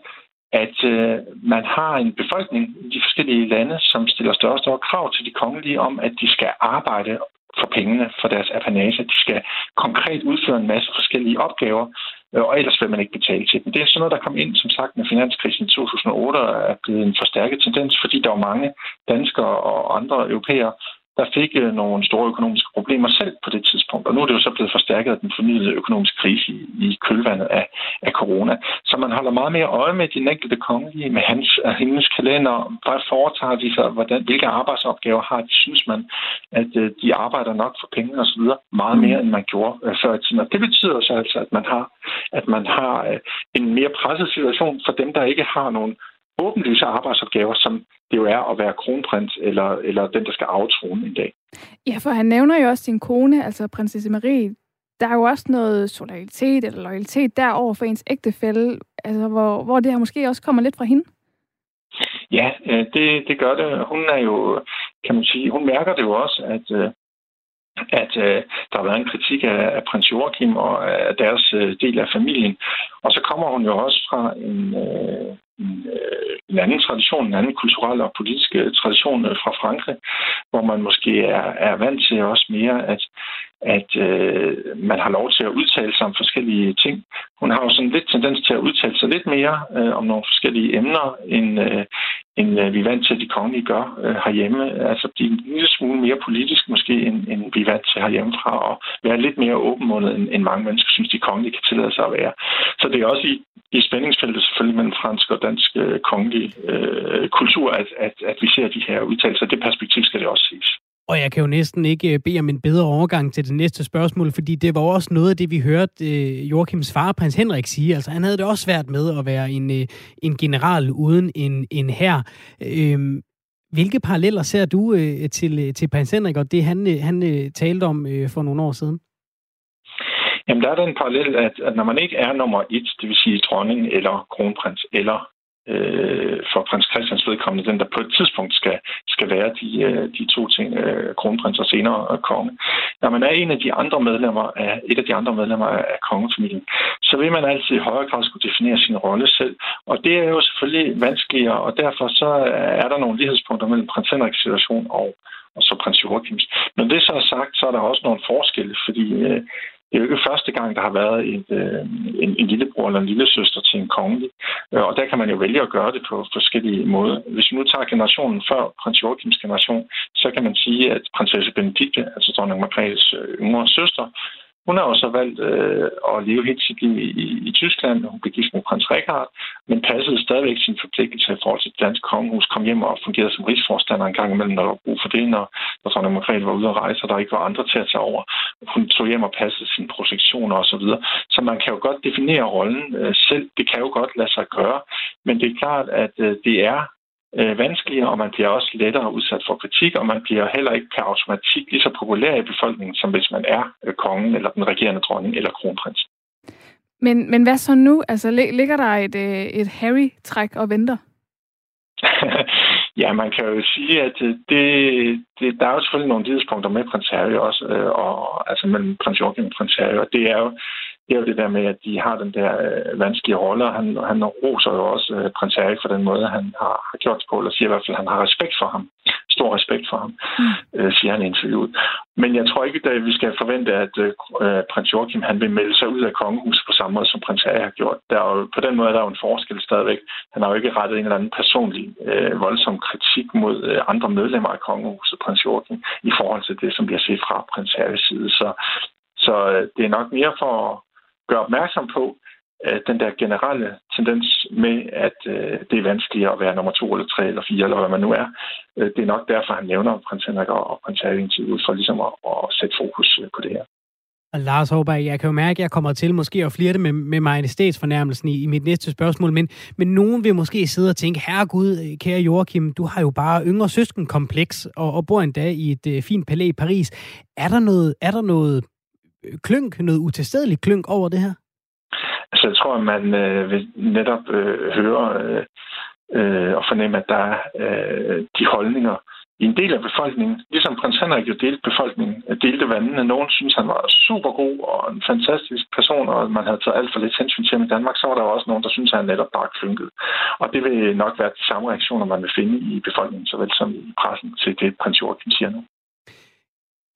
at øh, man har en befolkning i de forskellige lande, som stiller større og større krav til de kongelige om, at de skal arbejde for pengene for deres apanage. De skal konkret udføre en masse forskellige opgaver, øh, og ellers vil man ikke betale til dem. Det er sådan noget, der kom ind, som sagt, med finanskrisen i 2008, og er blevet en forstærket tendens, fordi der var mange danskere og andre europæere, der fik øh, nogle store økonomiske problemer selv på det tidspunkt. Og nu er det jo så blevet forstærket af den fornyede økonomiske krise i, kølvandet af, af corona. Så man holder meget mere øje med den enkelte kongelige, med hans og hendes kalender. Hvad foretager de sig? Hvordan, hvilke arbejdsopgaver har de? Synes man, at øh, de arbejder nok for penge osv. Meget mere, end man gjorde øh, før i tiden. Og det betyder så altså, at man har, at man har en mere presset situation for dem, der ikke har nogen åbenlyse arbejdsopgaver, som det jo er at være kronprins eller, eller den, der skal aftrone en dag. Ja, for han nævner jo også sin kone, altså prinsesse Marie. Der er jo også noget solidaritet eller loyalitet derover for ens ægtefælde, altså hvor, hvor det her måske også kommer lidt fra hende. Ja, øh, det, det gør det. Hun er jo, kan man sige, hun mærker det jo også, at, øh, at øh, der har været en kritik af, af prins Joachim og øh, af deres øh, del af familien. Og så kommer hun jo også fra en, øh, en, øh, en anden tradition, en anden kulturel og politisk tradition øh, fra Frankrig, hvor man måske er, er vant til også mere, at, at øh, man har lov til at udtale sig om forskellige ting. Hun har jo sådan lidt tendens til at udtale sig lidt mere øh, om nogle forskellige emner, end, øh, end øh, vi er vant til, at de kongelige gør øh, herhjemme. Altså blive en lille smule mere politisk måske, end, end vi er vant til herhjemmefra, og være lidt mere åbenmundet, end, end mange mennesker synes, de kongelige kan tillade sig at være. Så det er også i, i spændingsfeltet selvfølgelig mellem fransk og dansk øh, kongelig øh, kultur, at, at, at vi ser de her udtalelser. Det perspektiv skal det også ses. Og jeg kan jo næsten ikke øh, bede om en bedre overgang til det næste spørgsmål, fordi det var også noget af det, vi hørte øh, Joachims far, prins Henrik, sige. Altså, han havde det også svært med at være en, øh, en general uden en, en her. Øhm, Hvilke paralleller ser du øh, til, øh, til prins Henrik og det, han, øh, han øh, talte om øh, for nogle år siden? Jamen, der er den parallel, at, at når man ikke er nummer et, det vil sige dronning eller kronprins eller øh, for prins Christians vedkommende, den der på et tidspunkt skal, skal være de, øh, de to ting, øh, kronprins og senere øh, konge. Når man er en af de andre medlemmer af, et af de andre medlemmer af kongefamilien, så vil man altid i højere grad skulle definere sin rolle selv. Og det er jo selvfølgelig vanskeligere, og derfor så er der nogle lighedspunkter mellem prins Henriks situation og og så prins Joachims. Men det så er sagt, så er der også nogle forskelle, fordi øh, det er jo ikke første gang, der har været et, øh, en, en lillebror eller en lille søster til en kongelig. Øh, og der kan man jo vælge at gøre det på forskellige måder. Hvis vi nu tager generationen før prins Joachims generation, så kan man sige, at prinsesse Benedikte, altså dronning Margrethes øh, yngre søster, hun har også valgt øh, at leve helt sit liv i, i, i Tyskland. Hun blev gift med prins Richard, men passede stadigvæk sin forpligtelse i forhold til det danske kongehus. Kom hjem og fungerede som rigsforstander en gang imellem, når der var brug for det, når, når dronning Margrethe var ude at rejse, og der ikke var andre til at tage over. Hun tog hjem og passede sine projektioner osv. Så, så man kan jo godt definere rollen øh, selv. Det kan jo godt lade sig gøre, men det er klart, at øh, det er øh, vanskeligere, og man bliver også lettere udsat for kritik, og man bliver heller ikke per automatik lige så populær i befolkningen, som hvis man er øh, kongen, eller den regerende dronning, eller kronprins. Men, men hvad så nu? Altså, ligger der et, øh, et Harry-træk og venter? *laughs* ja, man kan jo sige, at øh, det, det, der er jo selvfølgelig nogle tidspunkter med prins Harry også, øh, og, altså mellem prins Joachim og prins Harry, og det er jo det er jo det der med, at de har den der øh, vanskelige rolle, og han, han roser jo også øh, prins Erik for den måde, han har, har gjort det på, eller siger i hvert fald, at han har respekt for ham. Stor respekt for ham, mm. øh, siger han i interviewet. Men jeg tror ikke, at vi skal forvente, at øh, øh, prins Joachim han vil melde sig ud af kongehuset på samme måde, som prins Erik har gjort. Der er jo, på den måde der er jo en forskel stadigvæk. Han har jo ikke rettet en eller anden personlig øh, voldsom kritik mod øh, andre medlemmer af kongehuset, prins Joachim, i forhold til det, som vi har set fra prins Harrys side. Så, så øh, det er nok mere for gøre opmærksom på øh, den der generelle tendens med, at øh, det er vanskeligere at være nummer to eller tre eller fire, eller hvad man nu er. Øh, det er nok derfor, han nævner prins Henrik og prins Harry ud for ligesom at, at sætte fokus øh, på det her. Og Lars Håberg, jeg kan jo mærke, at jeg kommer til måske at flirte med, med majestætsfornærmelsen i, i mit næste spørgsmål, men, men nogen vil måske sidde og tænke, herregud, øh, kære Joachim, du har jo bare yngre søskenkompleks og, og bor endda i et øh, fint palæ i Paris. Er der noget, er der noget klønk, noget utilstedelig klønk over det her? Altså, jeg tror, at man øh, vil netop øh, høre øh, øh, og fornemme, at der er øh, de holdninger i en del af befolkningen. Ligesom prins Henrik jo delte befolkningen, øh, delte vandene. Nogen synes, han var super god og en fantastisk person, og man havde taget alt for lidt hensyn til ham i Danmark. Så var der også nogen, der synes, han netop bare klynket. Og det vil nok være de samme reaktioner, man vil finde i befolkningen, såvel som i pressen til det, prins Joachim siger nu.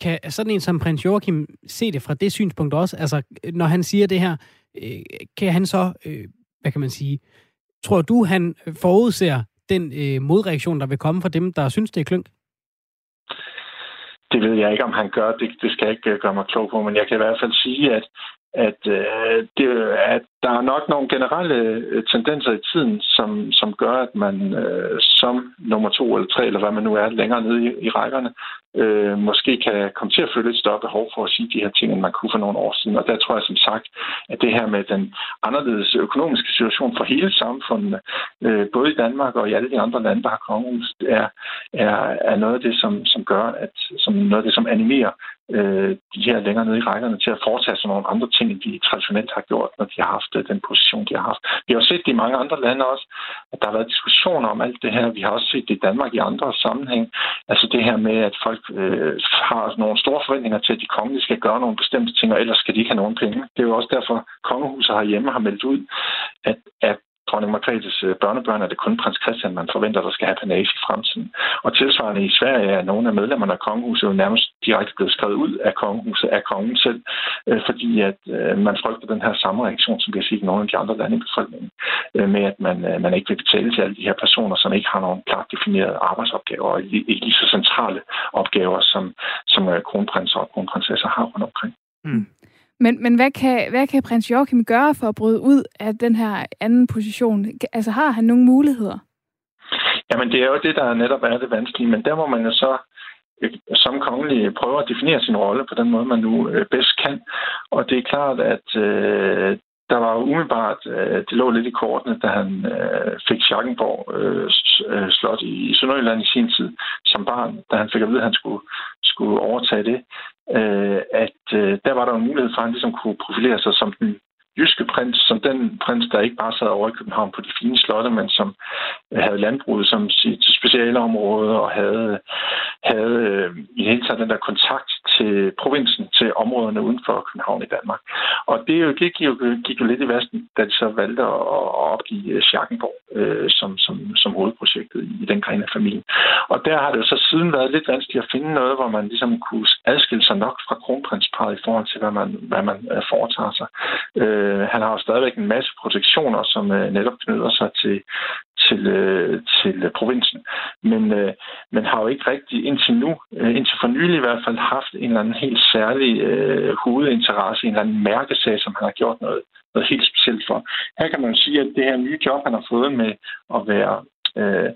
Kan sådan en som prins Joachim se det fra det synspunkt også? Altså, når han siger det her, øh, kan han så, øh, hvad kan man sige, tror du, han forudser den øh, modreaktion, der vil komme fra dem, der synes, det er klønk? Det ved jeg ikke, om han gør. Det, det skal jeg ikke øh, gøre mig klog på, men jeg kan i hvert fald sige, at at, øh, det, at der er nok nogle generelle øh, tendenser i tiden, som, som gør, at man øh, som nummer to eller tre, eller hvad man nu er, længere nede i, i rækkerne, øh, måske kan komme til at føle et større behov for at sige de her ting, end man kunne for nogle år siden. Og der tror jeg som sagt, at det her med den anderledes økonomiske situation for hele samfundet, øh, både i Danmark og i alle de andre lande, der har kongehus, er, er, er noget af det, som, som gør, at som noget af det, som animerer øh, de her længere nede i rækkerne til at foretage sig nogle andre ting, end de traditionelt har gjort, når de har haft øh, den position, de har haft. Vi har set det i mange andre lande også, at der har været diskussioner om alt det her. Vi har også set det i Danmark i andre sammenhæng. Altså det her med, at folk øh, har nogle store forventninger til, at de kongelige skal gøre nogle bestemte ting, og ellers skal de ikke have nogen penge. Det er jo også derfor, kongehuset herhjemme har meldt ud, at, at dronning Margrethes øh, børnebørn er det kun prins Christian, man forventer, der skal have panage i fremtiden. Og tilsvarende i Sverige er nogle af medlemmerne af kongehuset jo nærmest direkte blevet skrevet ud af kongehuset af kongen selv, øh, fordi at øh, man frygter den her samme reaktion, som vi har set i nogle af de andre lande i befolkningen, med at man, man ikke vil betale til alle de her personer, som ikke har nogen klart definerede arbejdsopgaver og ikke lige så centrale opgaver, som, som kronprinser og kronprinsesser har rundt omkring. Mm. Men, men hvad, kan, hvad kan prins Joachim gøre for at bryde ud af den her anden position? Altså har han nogle muligheder? Jamen det er jo det, der netop er det vanskelige, men der må man jo så øh, som kongelig prøve at definere sin rolle på den måde, man nu øh, bedst kan. Og det er klart, at øh, der var umiddelbart, øh, det lå lidt i kortene, da han øh, fik Schackenborg øh, øh, slot i Sønderjylland i sin tid som barn, da han fik at vide, at han skulle, skulle overtage det, øh, at øh, der var der en mulighed for, at han ligesom kunne profilere sig som den jyske prins, som den prins, der ikke bare sad over i København på de fine slotte, men som øh, havde landbruget som sit specialområde og havde, havde øh, i hele taget den der kontakt til provinsen, til områderne uden for København i Danmark. Og det, jo, det gik, jo, gik jo lidt i vasten, da de så valgte at, opgive øh, Schackenborg øh, som, som, som hovedprojektet i den gren af familien. Og der har det jo så siden været lidt vanskeligt at finde noget, hvor man ligesom kunne adskille sig nok fra kronprinsparet i forhold til, hvad man, hvad man øh, foretager sig. Øh, Øh, han har jo stadigvæk en masse protektioner, som øh, netop knyder sig til, til, øh, til øh, provinsen. Men, øh, men har jo ikke rigtig indtil nu, øh, indtil for nylig i hvert fald, haft en eller anden helt særlig øh, hovedinteresse, en eller anden mærkesag, som han har gjort noget, noget helt specielt for. Her kan man jo sige, at det her nye job, han har fået med at være øh,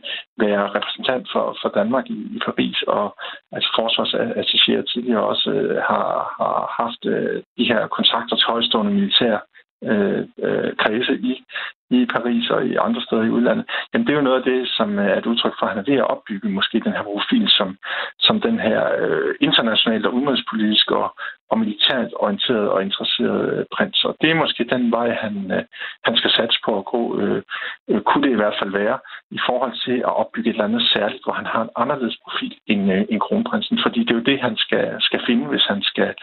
være repræsentant for, for Danmark i, i Paris, og altså forsvarsassocieret tidligere også øh, har, har haft øh, de her kontakter til højstående militær øh, øh, kredse i, i Paris og i andre steder i udlandet, jamen det er jo noget af det, som er et udtryk for, at han er ved at opbygge måske den her profil som, som den her øh, internationalt og udenrigspolitisk og, og militært orienteret og interesseret øh, prins. Og det er måske den vej, han, øh, han skal satse på at gå. Øh, øh, kunne det i hvert fald være i forhold til at opbygge et eller andet særligt, hvor han har en anderledes profil end, øh, end kronprinsen. Fordi det er jo det, han skal, skal finde, hvis han skal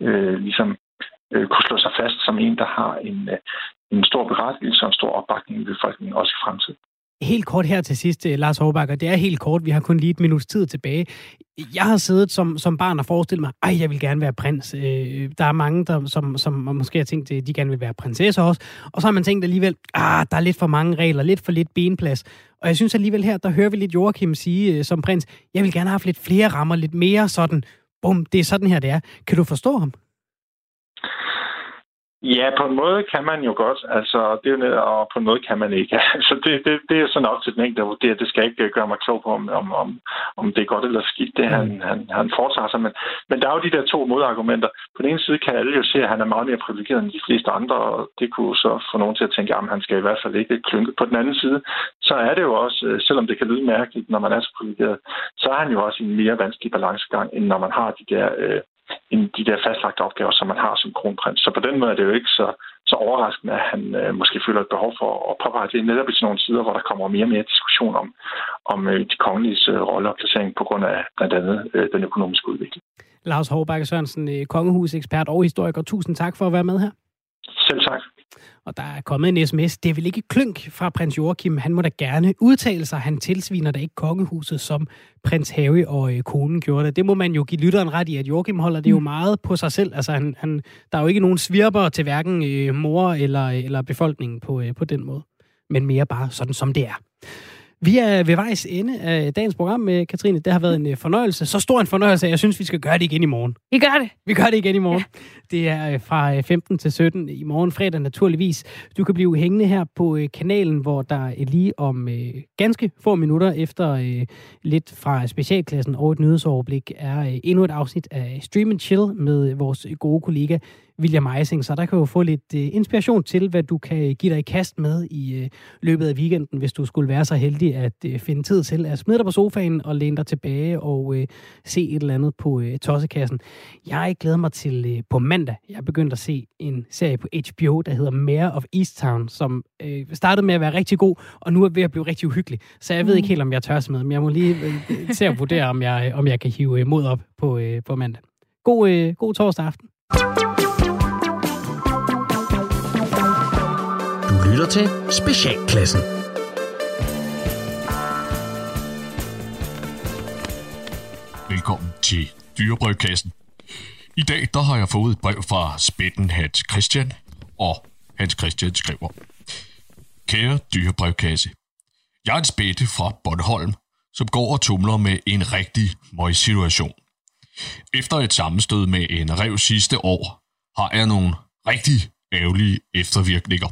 øh, ligesom øh, kunne slå sig fast som en, der har en, øh, en stor berettigelse og en stor opbakning i befolkningen, også i fremtiden. Helt kort her til sidst, øh, Lars Håbakker. Det er helt kort. Vi har kun lige et minuts tid tilbage. Jeg har siddet som, som barn og forestillet mig, at jeg vil gerne være prins. Øh, der er mange, der, som, som måske har tænkt, at de gerne vil være prinsesser også. Og så har man tænkt alligevel, ah, der er lidt for mange regler, lidt for lidt benplads. Og jeg synes alligevel her, der hører vi lidt Joachim sige øh, som prins, jeg vil gerne have haft lidt flere rammer, lidt mere sådan, bum, det er sådan her, det er. Kan du forstå ham? Ja, på en måde kan man jo godt, altså det er jo, og på en måde kan man ikke. *laughs* Altså det, det, det er sådan op til den enkelte at vurdere. Det skal ikke gøre mig klog på, om, om, om, om det er godt eller skidt, det han, mm. han, han foretager sig. Men, men der er jo de der to modargumenter. På den ene side kan alle jo se, at han er meget mere privilegeret end de fleste andre, og det kunne så få nogen til at tænke, at han skal i hvert fald ikke klynke. På den anden side, så er det jo også, øh, selvom det kan lyde mærkeligt, når man er så privilegeret, så er han jo også i en mere vanskelig balancegang, end når man har de der øh, end de der fastlagte opgaver, som man har som kronprins. Så på den måde er det jo ikke så, så overraskende, at han øh, måske føler et behov for at påpege det netop i sådan nogle sider, hvor der kommer mere og mere diskussion om, om øh, de kongelige øh, rolle og placering på grund af blandt andet øh, den økonomiske udvikling. Lars Hårbakke Sørensen, øh, kongehusekspert og historiker. Tusind tak for at være med her. Selv tak. Og der er kommet en sms. Det er vel ikke klønk fra prins Joachim. Han må da gerne udtale sig. Han tilsviner da ikke kongehuset, som prins Harry og øh, konen gjorde det. Det må man jo give lytteren ret i, at Joachim holder det jo mm. meget på sig selv. Altså, han, han, der er jo ikke nogen svirper til hverken øh, mor eller, eller befolkningen på, øh, på den måde. Men mere bare sådan, som det er. Vi er ved vejs ende af dagens program med Katrine. Det har været en øh, fornøjelse. Så stor en fornøjelse, at jeg synes, vi skal gøre det igen i morgen. Vi gør det. Vi gør det igen i morgen. Ja. Det er øh, fra 15 øh, til 17 i morgen fredag naturligvis. Du kan blive hængende her på kanalen, hvor der lige om ganske få minutter efter lidt fra specialklassen og et nyhedsoverblik er endnu et afsnit af Stream Chill med vores gode kollega William Eising, så der kan du få lidt uh, inspiration til, hvad du kan give dig i kast med i uh, løbet af weekenden, hvis du skulle være så heldig at finde tid til at smide dig på sofaen og læne dig tilbage og se et eller andet på tossekassen. Jeg glæder mig til på mandag. Jeg er begyndt at se en serie på HBO, der hedder Mayor of Easttown, som startede med at være rigtig god, og nu er ved at blive rigtig uhyggelig. Så jeg ved ikke mm. helt, om jeg tør med, men jeg må lige se at vurdere, om jeg, om jeg kan hive mod op på, på mandag. God, god torsdag aften. Lytter til Specialklassen. Velkommen til Dyrebrevkassen. I dag der har jeg fået et brev fra spætten Hans Christian, og Hans Christian skriver. Kære dyrebrevkasse, jeg er en spætte fra Bornholm, som går og tumler med en rigtig møg situation. Efter et sammenstød med en rev sidste år, har jeg nogle rigtig ærgerlige eftervirkninger.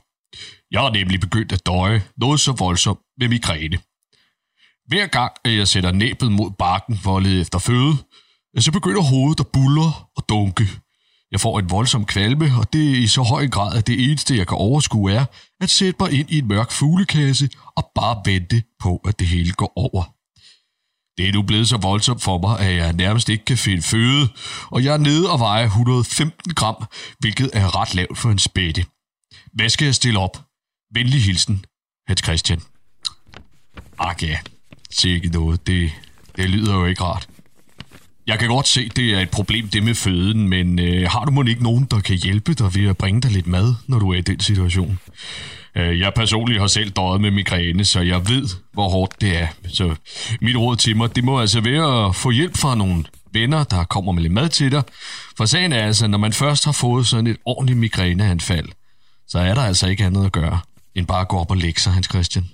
Jeg har nemlig begyndt at døje noget så voldsomt med migræne. Hver gang, at jeg sætter næbet mod barken for at lede efter føde, så begynder hovedet at buller og dunke. Jeg får en voldsom kvalme, og det er i så høj grad, at det eneste, jeg kan overskue, er at sætte mig ind i en mørk fuglekasse og bare vente på, at det hele går over. Det er nu blevet så voldsomt for mig, at jeg nærmest ikke kan finde føde, og jeg er nede og vejer 115 gram, hvilket er ret lavt for en spætte. Hvad skal jeg stille op? Venlig hilsen, Hans Christian. Ak ja, sikke noget. Det, det lyder jo ikke rart. Jeg kan godt se, det er et problem, det med føden, men øh, har du måske ikke nogen, der kan hjælpe dig ved at bringe dig lidt mad, når du er i den situation? Øh, jeg personligt har selv døjet med migræne, så jeg ved, hvor hårdt det er. Så mit råd til mig, det må altså være at få hjælp fra nogle venner, der kommer med lidt mad til dig. For sagen er altså, når man først har fået sådan et ordentligt migræneanfald, så er der altså ikke andet at gøre, end bare at gå op og lægge sig, Hans Christian.